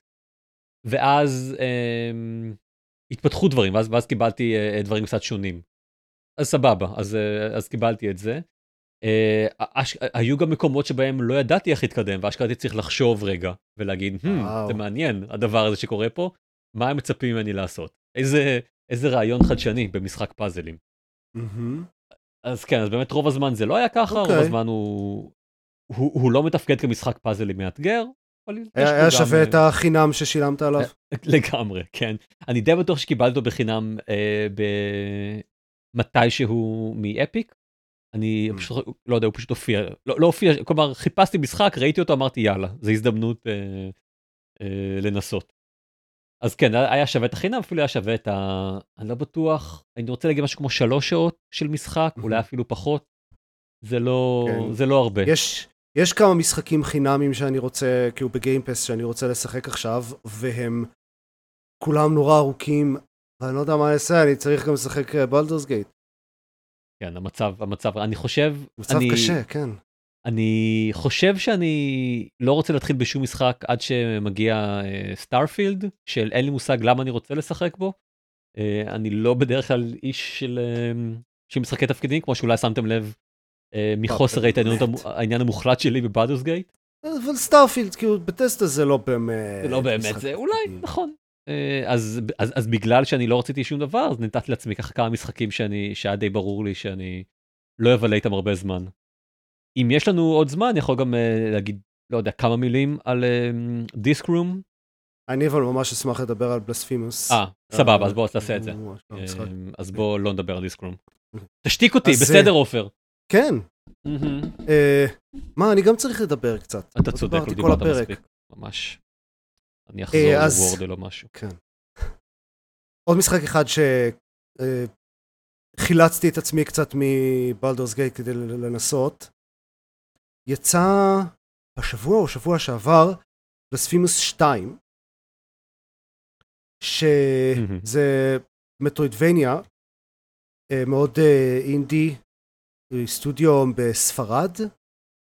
ואז אה, התפתחו דברים, ואז, ואז קיבלתי אה, דברים קצת שונים. אז סבבה, אז, אה, אז קיבלתי את זה. אה, אש... היו גם מקומות שבהם לא ידעתי איך להתקדם, ואשכרה הייתי צריך לחשוב רגע ולהגיד, hmm, זה מעניין הדבר הזה שקורה פה, מה הם מצפים ממני לעשות? איזה, איזה רעיון חדשני במשחק פאזלים. Mm-hmm. אז כן, אז באמת רוב הזמן זה לא היה ככה. רוב אוקיי. הזמן הוא, לא מתפקד כמשחק פאזלים מאתגר. היה, שווה גם... את החינם ששילמת עליו. לגמרי, כן. אני די בטוח שקיבלתי אותו בחינם אה, במתישהו מאפיק, אני mm. פשוט לא יודע הוא פשוט הופיע לא, לא הופיע כלומר חיפשתי משחק ראיתי אותו אמרתי יאללה זה הזדמנות אה, אה, לנסות. אז כן היה שווה את החינם אפילו היה שווה את ה... אני לא בטוח אני רוצה להגיד משהו כמו שלוש שעות של משחק אולי אפילו פחות. זה לא כן. זה לא הרבה. יש יש כמה משחקים חינמים שאני רוצה כאילו בגיימפס שאני רוצה לשחק עכשיו והם כולם נורא ארוכים ואני לא יודע מה אני אעשה אני צריך גם לשחק בלדרס אה, גייט. כן, המצב, המצב, אני חושב... מצב אני, קשה, כן. אני חושב שאני לא רוצה להתחיל בשום משחק עד שמגיע Starfield, uh, של אין לי מושג למה אני רוצה לשחק בו. Uh, אני לא בדרך כלל איש של, uh, של משחקי תפקידים, כמו שאולי שמתם לב uh, מחוסר ההתעניינות העניין המוחלט שלי ב Baldur's Gate. אבל Starfield, כאילו, Bethesda זה לא באמת... זה לא באמת, זה אולי, נכון. אה, אז, אז, אז בגלל שאני לא רציתי שום דבר, אז נתתי לעצמי ככה כמה משחקים שאני, שהיה די ברור לי שאני לא אבלה איתם הרבה זמן. אם יש לנו עוד זמן, אני יכול גם uh, להגיד, לא יודע, כמה מילים על דיסק uh, רום. אני אבל ממש אשמח לדבר על בלספימוס. אה, סבבה, אז בוא תעשה את זה. אז בוא לא נדבר על דיסק רום. תשתיק אותי, בסדר עופר. כן. מה, אני גם צריך לדבר קצת. אתה צודק, לא דיברת מספיק. ממש. אני אחזור אה, לוורדל או משהו. כן. עוד משחק אחד שחילצתי אה, את עצמי קצת מבלדורס גייט כדי לנסות. יצא השבוע או שבוע שעבר לספימוס 2, שזה מטרוידבניה, אה, מאוד אינדי, סטודיו בספרד,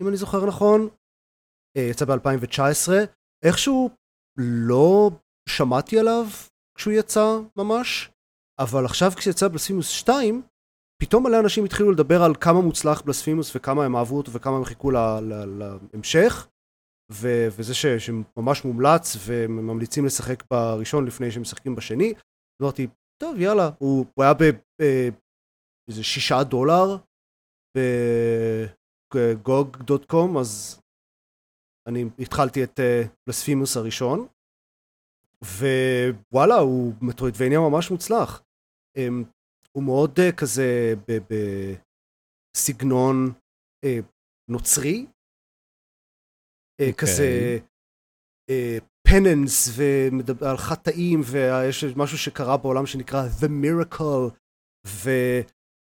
אם אני זוכר נכון, יצא ב-2019, איכשהו לא שמעתי עליו כשהוא יצא ממש, אבל עכשיו כשיצא בלספימוס 2, פתאום מלא אנשים התחילו לדבר על כמה מוצלח בלספימוס וכמה הם אהבו אותו וכמה הם חיכו להמשך, וזה שממש מומלץ וממליצים לשחק בראשון לפני שהם משחקים בשני. אמרתי, טוב יאללה, הוא, היה באיזה שישה דולר בגוג.קום, אז אני התחלתי את בלספימוס uh, הראשון, ווואלה, הוא מטרואידבניה ממש מוצלח. הוא מאוד uh, כזה בסגנון uh, נוצרי, okay. אוקיי. כזה פננס ועל חטאים ויש משהו שקרה בעולם שנקרא The Miracle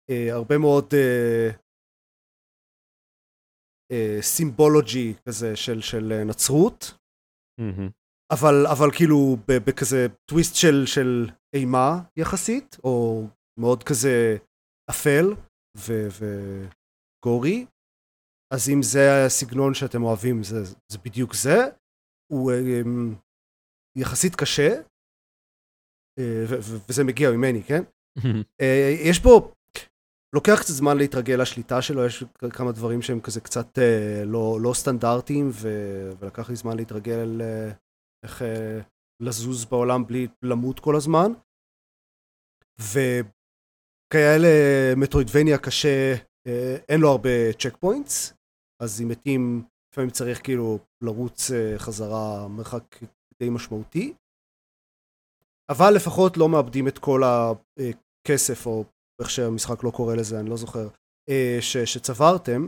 והרבה מאוד סימבולוגי כזה של, של נצרות mm-hmm. אבל, אבל כאילו בכזה טוויסט של, של אימה יחסית או מאוד כזה אפל וגורי אז אם זה הסגנון שאתם אוהבים זה, זה בדיוק זה. הוא um, יחסית קשה uh, וזה מגיע ממני כן? uh, יש בו לוקח קצת זמן להתרגל לשליטה שלו יש כמה דברים שהם כזה קצת uh, לא, לא סטנדרטיים ו- ולקח לי זמן להתרגל uh, איך uh, לזוז בעולם בלי למות כל הזמן וכאלה מטרואידבניה קשה uh, אין לו הרבה צ'ק פוינטס אז אם מתים, לפעמים צריך כאילו לרוץ אה, חזרה מרחק די משמעותי. אבל לפחות לא מאבדים את כל הכסף, או איך שהמשחק לא קורא לזה, אני לא זוכר, אה, ש, שצברתם.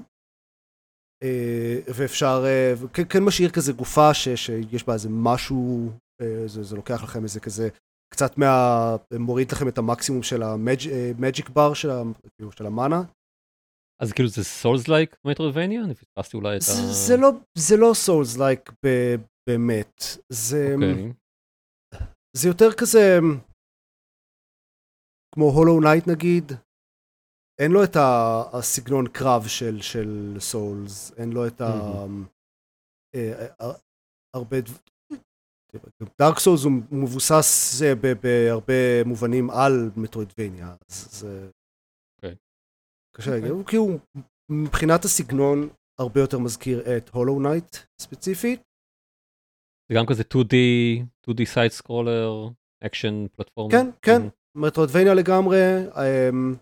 אה, ואפשר, כן משאיר כזה גופה ש, שיש בה איזה משהו, זה, זה לוקח לכם איזה כזה, קצת מה... מוריד לכם את המקסימום של המג'יק בר של, כאילו, של המאנה, אז כאילו זה סולס לייק מטרובניה? אני פספסתי אולי את ה... זה לא, זה לא Souls-like באמת. זה... Okay. אוקיי. זה יותר כזה... כמו Hollow Knight נגיד. אין לו את הסגנון קרב של, של Souls, אין לו את ה... Mm-hmm. הרבה... Dark Souls הוא מבוסס בהרבה מובנים על Metroidvania, אז זה... קשה להגיד, הוא כאילו מבחינת הסגנון הרבה יותר מזכיר את Hollow Knight ספציפית. זה גם כזה 2D, 2D side scroller, אקשן פלטפורמה. כן, כן, Metroidvania לגמרי, um,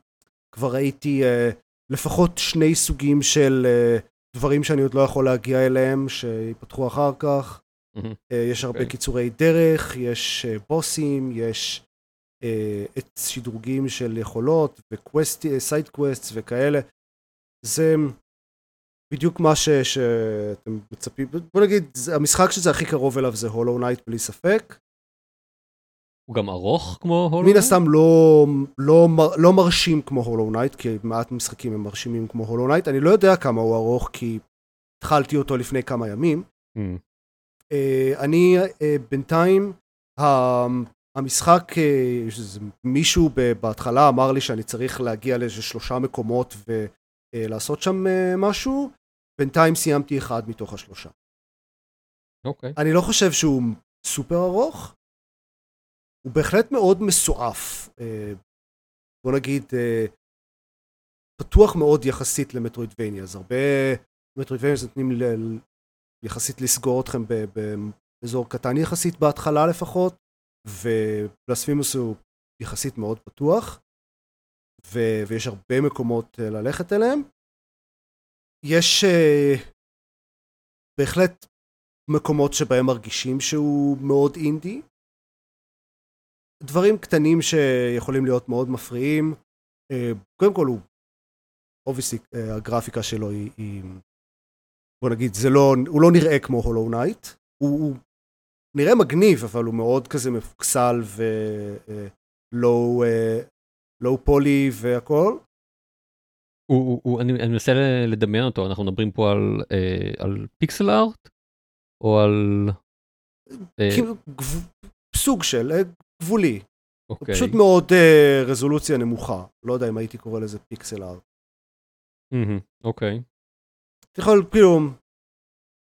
כבר ראיתי uh, לפחות שני סוגים של uh, דברים שאני עוד לא יכול להגיע אליהם, שיפתחו אחר כך. Mm-hmm. Uh, יש הרבה okay. קיצורי דרך, יש uh, בוסים, יש אה, את שדרוגים של יכולות ו side quest וכאלה. זה בדיוק מה ש, שאתם מצפים, בוא נגיד, המשחק שזה הכי קרוב אליו זה Hollow Knight בלי ספק. הוא גם ארוך כמו Hollow Knight? מן הסתם לא, לא, לא מרשים כמו Hollow Knight, כי מעט משחקים הם מרשימים כמו Hollow Knight. אני לא יודע כמה הוא ארוך, כי התחלתי אותו לפני כמה ימים. Mm. Uh, אני uh, בינתיים, המשחק, אה, מישהו בהתחלה אמר לי שאני צריך להגיע לאיזה שלושה מקומות ולעשות שם אה, משהו, בינתיים סיימתי אחד מתוך השלושה. אוקיי. אני לא חושב שהוא סופר ארוך, הוא בהחלט מאוד מסועף. אה, בוא נגיד, פתוח מאוד יחסית למטרואידבניה, אז הרבה מטרואידבניה נותנים. יחסית לסגור אתכם באזור קטן יחסית בהתחלה לפחות, ובלספימוס הוא יחסית מאוד פתוח, ו- ויש הרבה מקומות אה, ללכת אליהם. יש uh, בהחלט מקומות שבהם מרגישים שהוא מאוד אינדי. דברים קטנים שיכולים להיות מאוד מפריעים. אה, קודם כל הוא, obviously, אה, הגרפיקה שלו היא, היא, בוא נגיד, זה לא, הוא לא נראה כמו Hollow Knight. הוא, הוא נראה מגניב, אבל הוא מאוד כזה מפוקסל ו low אה, poly והכל. הוא, הוא, הוא, אני, אני מנסה לדמיין אותו, אנחנו מדברים פה על, אה, על pixel art? או על... אה... כאילו, גב... סוג של, אה, גבולי. אוקיי. פשוט מאוד אה, רזולוציה נמוכה. לא יודע אם הייתי קורא לזה פיקסל ארט. אוקיי. אתה יכול, כאילו,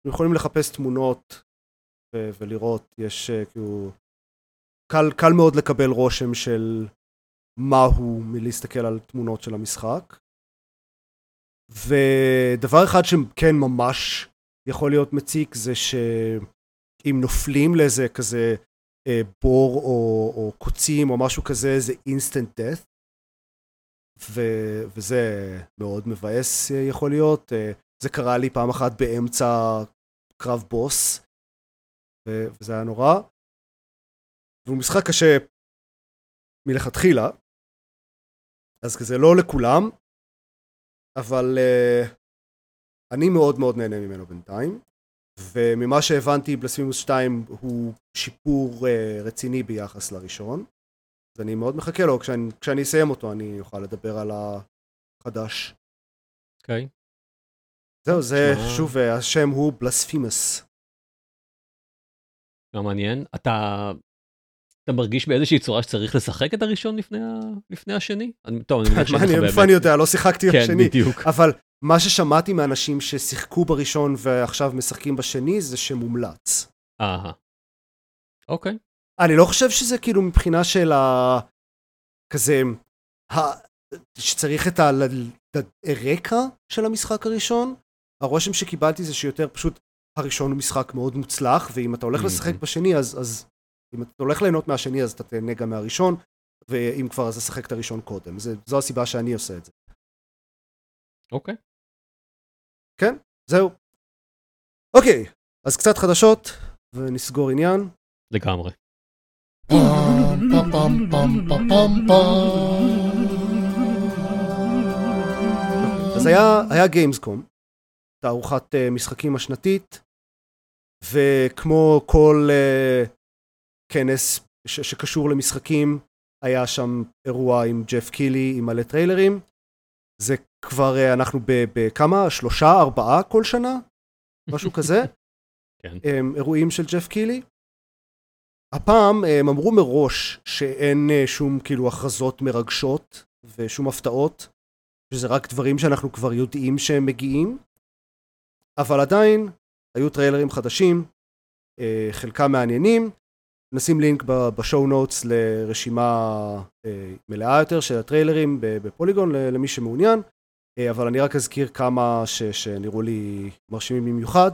יכולים לחפש תמונות ו- ולראות, יש uh, כאילו קל, קל מאוד לקבל רושם של מה הוא מלהסתכל על תמונות של המשחק. ודבר אחד שכן ממש יכול להיות מציק זה שאם נופלים לאיזה כזה אה, בור או, או קוצים או משהו כזה זה אינסטנט death ו- וזה מאוד מבאס אה, יכול להיות. אה, זה קרה לי פעם אחת באמצע קרב בוס וזה היה נורא. והוא משחק קשה מלכתחילה אז כזה לא לכולם אבל uh, אני מאוד מאוד נהנה ממנו בינתיים וממה שהבנתי בלספימוס 2 הוא שיפור uh, רציני ביחס לראשון אז אני מאוד מחכה לו כשאני, כשאני אסיים אותו אני אוכל לדבר על החדש. אוקיי. Okay. זהו זה. שוב השם הוא בלספימוס. לא מעניין אתה אתה מרגיש באיזושהי צורה שצריך לשחק את הראשון לפני, ה... לפני השני? אני, טוב, אני מבין שאין לך באמת. איפה אני יודע, לא שיחקתי כן, בשני. בדיוק. אבל מה ששמעתי מאנשים ששיחקו בראשון ועכשיו משחקים בשני, זה שמומלץ. אהה. אוקיי. אני לא חושב שזה כאילו מבחינה של ה... כזה... ה... שצריך את הרקע של המשחק הראשון. הרושם שקיבלתי זה שיותר פשוט הראשון הוא משחק מאוד מוצלח, ואם אתה הולך לשחק בשני אז, אז אם אתה הולך ליהנות מהשני אז אתה תהנה גם מהראשון, ואם כבר אז תשחק את הראשון קודם. זה, זו הסיבה שאני עושה את זה. אוקיי. Okay. כן, זהו. אוקיי, אז קצת חדשות, ונסגור עניין. לגמרי. אז היה גיימסקום, תערוכת uh, משחקים השנתית, וכמו כל uh, כנס ש- שקשור למשחקים, היה שם אירוע עם ג'ף קילי עם מלא טריילרים. זה כבר, אה, אנחנו בכמה? שלושה, ארבעה כל שנה? משהו כזה? כן. אירועים של ג'ף קילי. הפעם הם אמרו מראש שאין אה, שום כאילו הכרזות מרגשות ושום הפתעות, שזה רק דברים שאנחנו כבר יודעים שהם מגיעים, אבל עדיין היו טריילרים חדשים, אה, חלקם מעניינים, נשים לינק ב show notes לרשימה אה, מלאה יותר של הטריילרים ב Polygon למי שמעוניין, אה, אבל אני רק אזכיר כמה ש, שנראו לי מרשימים במיוחד.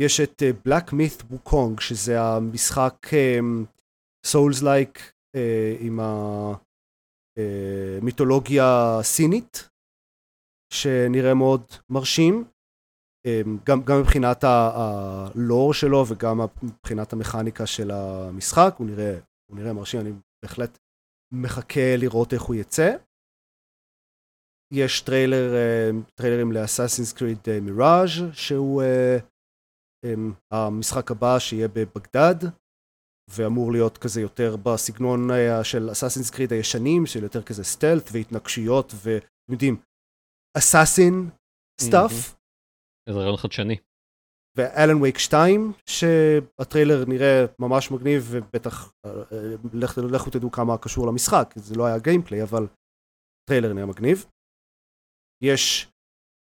יש את Black Myth Wukong, שזה המשחק souls אה, like עם המיתולוגיה סינית, שנראה מאוד מרשים. אמ, גם, גם מבחינת הלור שלו וגם מבחינת המכניקה של המשחק, הוא נראה, הוא נראה מרשים, אני בהחלט מחכה לראות איך הוא יצא. יש טריילר, אמ, טריילרים ל Assassin's Creed Mirage שהוא אמ, המשחק הבא שיהיה בבגדד ואמור להיות כזה יותר בסגנון אה, של Assassin's Creed הישנים של יותר כזה stealth והתנגשויות ואתם יודעים assassin stuff mm-hmm. איזה רעיון חדשני. ו Alan Wake 2, שהטריילר נראה ממש מגניב, ובטח, לכו לך, תדעו כמה קשור למשחק, זה לא היה gameplay, אבל טריילר נראה מגניב. יש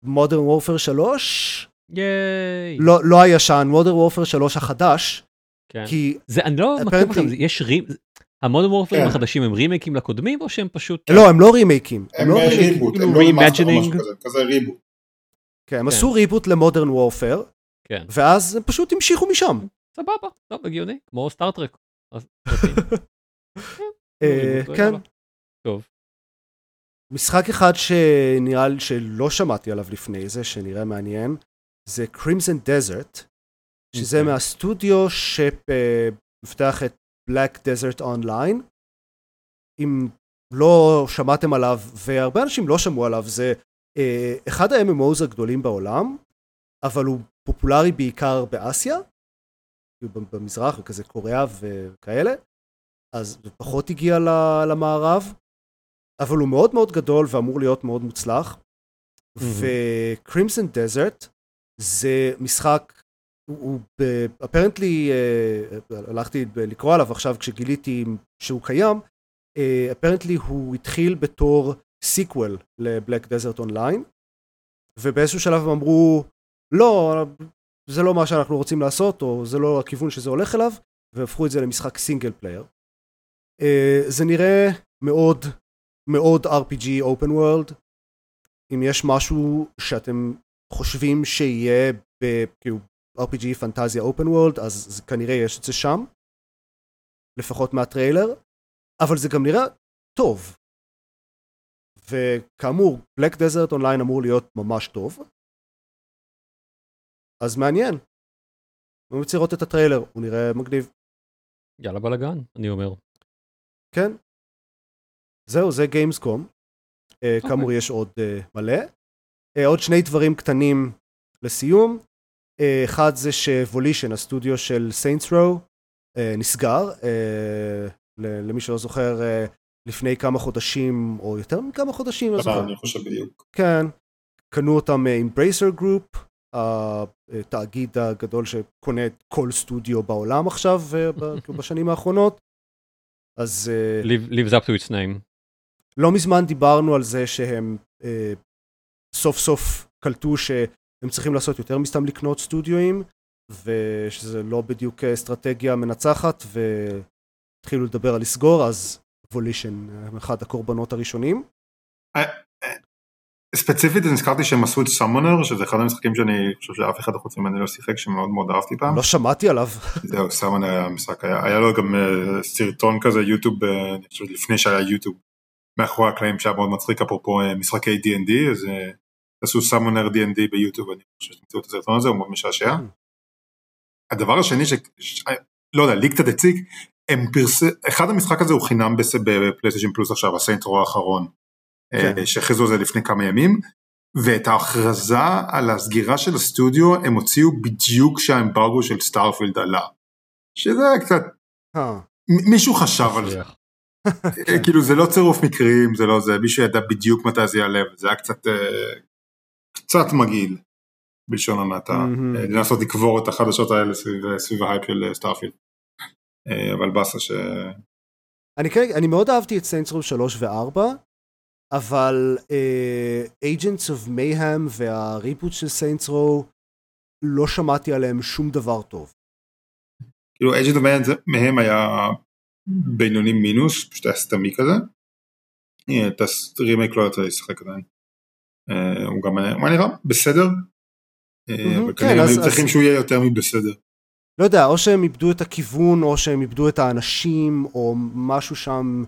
Modern Warfare 3, ייי. לא, לא הישן, Modern Warfare 3 החדש, כן. כי... זה, אני לא מכיר בכם, יש רים... ה Modern Warfareים כן. החדשים הם רימייקים לקודמים, או שהם פשוט... לא, הם לא רימייקים. הם, הם לא reboot, הם לא remaster כזה, כזה ריבוט. כן, הם כן. עשו ריבוט למודרן וורפר, כן. ואז הם פשוט המשיכו משם. סבבה, טוב, הגיוני, כמו סטארטרק. אה, כן. טוב. משחק אחד שנראה לי שלא שמעתי עליו לפני זה, שנראה מעניין, זה Crimson Desert, שזה אוקיי. מהסטודיו שמפתח את Black Desert Online. אם לא שמעתם עליו, והרבה אנשים לא שמעו עליו, זה אה, אחד ה-MMOs הגדולים בעולם, אבל הוא פופולרי בעיקר באסיה, במזרח וכזה קוריאה וכאלה, אז הוא פחות הגיע למערב, אבל הוא מאוד מאוד גדול ואמור להיות מאוד מוצלח. וקרימסון דזרט זה משחק, הוא אפרנטלי, אה, הלכתי לקרוא עליו עכשיו כשגיליתי שהוא קיים, apparently אה, הוא התחיל בתור sequel ל Black Desert Online, ובאיזשהו שלב הם אמרו, לא, זה לא מה שאנחנו רוצים לעשות, או זה לא הכיוון שזה הולך אליו, והפכו את זה למשחק single player. אה, זה נראה מאוד מאוד RPG open world. אם יש משהו שאתם חושבים שיהיה כאילו RPG פנטזיה open world אז כנראה יש את זה שם לפחות מהטריילר אבל זה גם נראה טוב וכאמור Black Desert Online אמור להיות ממש טוב. אז מעניין. אני רוצה לראות את הטריילר הוא נראה מגניב. יאללה בלאגן אני אומר. כן. זהו זה Gamescom okay. כאמור יש עוד אה, מלא. אה, עוד שני דברים קטנים לסיום. אה, אחד זה ש Volition, הסטודיו של Saints Row, אה, נסגר. אה, למי שלא זוכר, לפני כמה חודשים, או יותר מכמה חודשים, לא. אני חושב בדיוק. כן, קנו אותם Embracer Group, התאגיד הגדול שקונה את כל סטודיו בעולם עכשיו, בשנים האחרונות. אז... lives up to its name. לא מזמן דיברנו על זה שהם סוף סוף קלטו ש... הם צריכים לעשות יותר מסתם לקנות סטודיואים, ושזה לא בדיוק אסטרטגיה מנצחת, והתחילו לדבר על לסגור, אז וולישן הם אחד הקורבנות הראשונים. אה, אה, ספציפית נזכרתי שהם עשו את סאמונר שזה אחד המשחקים שאני חושב שאף אחד חוץ ממני לא שיחק שמאוד מאוד אהבתי פעם. לא שמעתי עליו. זהו סאמונר היה משחק היה, היה לו גם סרטון כזה יוטיוב אני חושב לפני שהיה יוטיוב מאחורי הקלעים שהיה מאוד מצחיק אפרופו משחקי D&D אז תעשו Summoner D&D ביוטיוב, אני חושב שתמצאו את הסרטון הזה, הוא מאוד משעשע. הדבר השני ש... לא יודע, לי קצת הציק, הם first... אחד המשחק הזה הוא חינם ב PlayStation Plus עכשיו, ה Saints Row האחרון, אה, כן. שהכריזו על זה לפני כמה ימים, ואת ההכרזה על הסגירה של הסטודיו הם הוציאו בדיוק כשהאמברגו של Starfield עלה. שזה קצת, אה. מישהו חשב על זה. אה, כאילו זה לא צירוף מקרים, זה לא זה, מישהו ידע בדיוק מתי זה יעלה, זה היה קצת קצת מגעיל, בלשון המעטה, mm-hmm. לנסות לקבור את החדשות האלה סביב, סביב ההייפ של Starfield. אה, אבל באסה ש... אני, אני מאוד אהבתי את Saints Row 3 ו-4, אבל Agents of Mayhem וה reboot של Saints Row, לא שמעתי עליהם שום דבר טוב. כאילו אייג'נט אוף מייהם היה בינוני מינוס, פשוט היה סתמי כזה. את הרימייק לא יצא לשחק עדיין. אה, הוא גם הוא נראה בסדר, אה, כן, הם צריכים שהוא יהיה יותר מבסדר. לא יודע, או שהם איבדו את הכיוון, או שהם איבדו את האנשים, או משהו שם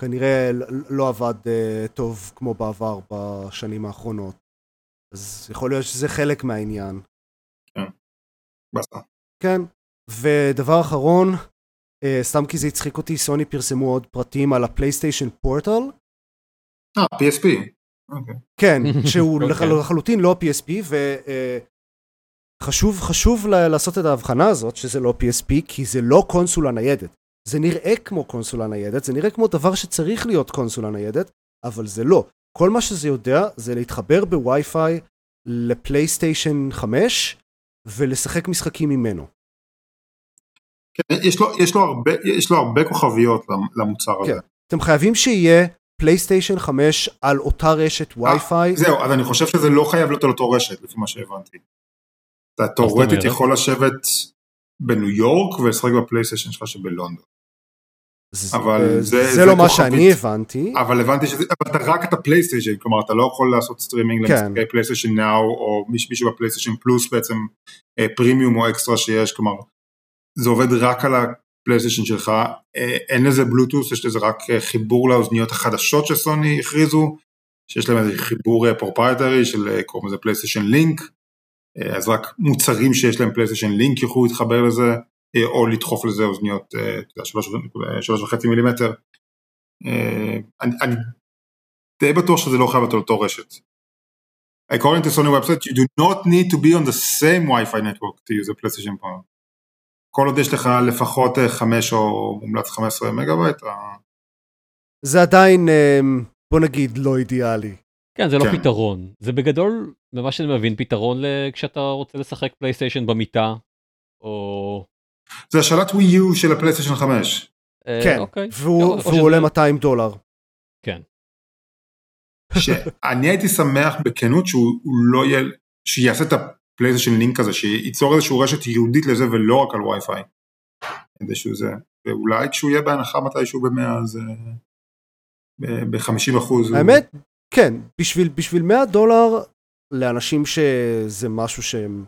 כנראה לא עבד uh, טוב כמו בעבר בשנים האחרונות. אז יכול להיות שזה חלק מהעניין. כן, בסדר. כן, ודבר אחרון, uh, סתם כי זה הצחיק אותי, סוני פרסמו עוד פרטים על הפלייסטיישן פורטל. אה, PSP. Okay. כן, שהוא okay. אוקיי. לחלוטין לא PSP וחשוב uh, חשוב לעשות את ההבחנה הזאת שזה לא PSP כי זה לא קונסולה ניידת. זה נראה כמו קונסולה ניידת, זה נראה כמו דבר שצריך להיות קונסולה ניידת, אבל זה לא. כל מה שזה יודע זה להתחבר בווי-פיי לפלייסטיישן 5 ולשחק משחקים ממנו. כן, יש לו, יש לו, הרבה, יש לו הרבה כוכביות למוצר כן. הזה. אתם חייבים שיהיה פלייסטיישן 5 על אותה רשת אה, וי-פיי. זהו, אז אני חושב שזה לא חייב להיות על אותו רשת, לפי מה שהבנתי. אתה תאורטית יכול לשבת בניו יורק ולשחק בפלייסטיישן שלך שבלונדון. אבל זה, זה, זה לא מה שאני הבנתי. אבל הבנתי שזה, אבל אתה רק את הפלייסטיישן, כלומר אתה לא יכול לעשות סטרימינג כן. למשחקי PlayStation Now, או מישהו ב PlayStation Plus בעצם פרימיום אה, או אקסטרה שיש, כלומר זה עובד רק על הפלייסטיישן שלך, אה, אין לזה בלוטוס, יש לזה רק אה, חיבור לאוזניות החדשות שסוני הכריזו, שיש להם איזה חיבור proprietary אה, של קוראים לזה PlayStation Link, אז רק מוצרים שיש להם PlayStation Link יוכלו להתחבר לזה, או לדחוף לזה אוזניות שלוש וחצי מילימטר. אני, אני די בטוח שזה לא חייב להיות אותו רשת. According to Sony website, you do not need to be on the same Wi-Fi network to use a PlayStation Portal. כל עוד יש לך לפחות 5 אה, או מומלץ 15 מגה בייט. זה עדיין אה, בוא נגיד לא אידיאלי. כן זה לא כן. פתרון זה בגדול ממה שאני מבין פתרון כשאתה רוצה לשחק פלייסטיישן במיטה או. זה השלט Wii U של הפלייסטיישן 5. אה, כן אוקיי. והוא, והוא עולה 200 דולר. כן. שאני הייתי שמח בכנות שהוא לא יהיה שיעשה את PlayStation Link כזה שייצור איזשהו רשת ייעודית לזה ולא רק על וי-פיי. איזשהו זה. ואולי כשהוא יהיה בהנחה מתישהו במבצע ב-50 אחוז. האמת, כן, בשביל, בשביל 100 דולר לאנשים שזה משהו שהם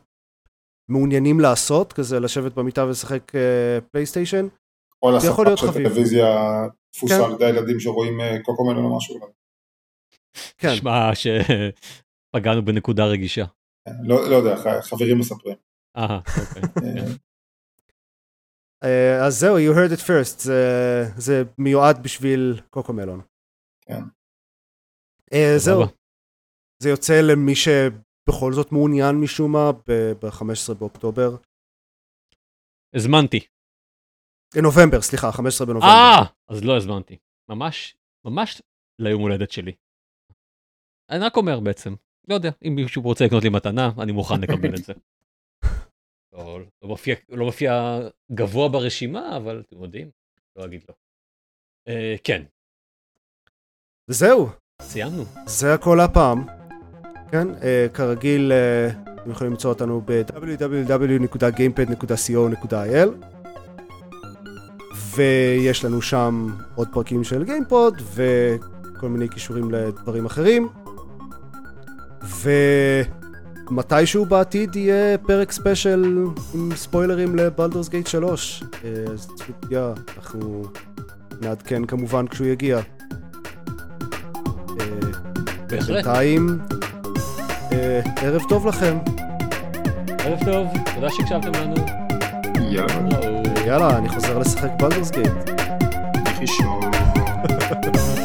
מעוניינים לעשות, כזה לשבת במיטה ולשחק פלייסטיישן, או לעשות יכול להיות חביב. טלוויזיה תפוסה כן. על ידי הילדים שרואים קוקומלון או משהו. כן. נשמע שפגענו בנקודה רגישה. כן, לא, לא יודע, חברים מספרים. אהה, אוקיי. כן. אה, אז זהו, you heard it first, זה, זה מיועד בשביל קוקומלון. כן. Uh, זהו. זה יוצא למי שבכל זאת מעוניין משום מה ב-15 באוקטובר. הזמנתי. נובמבר, סליחה, 15 בנובמבר. אה, אז לא הזמנתי. ממש, ממש ליום הולדת שלי. אני רק אומר בעצם, לא יודע, אם מישהו רוצה לקנות לי מתנה, אני מוכן לקבל את זה. לא, לא, מופיע, לא מופיע גבוה ברשימה, אבל אתם יודעים, לא אגיד לא. אה, כן. וזהו. סיימנו. זה הכל הפעם. כן, אה, כרגיל, אה, אתם יכולים למצוא אותנו ב- www.gamepod.co.il ויש לנו שם עוד פרקים של גיימפוד וכל מיני קישורים לדברים אחרים. ומתישהו בעתיד יהיה פרק ספיישל עם ספוילרים לבלדורס גייט 3. אז צפו פגיעה, אנחנו נעדכן כמובן כשהוא יגיע. בהחלט. בינתיים, אה, ערב טוב לכם. ערב טוב, תודה שהקשבתם לנו. יאללה. יאללה, אני חוזר לשחק בלדורס גייט. איך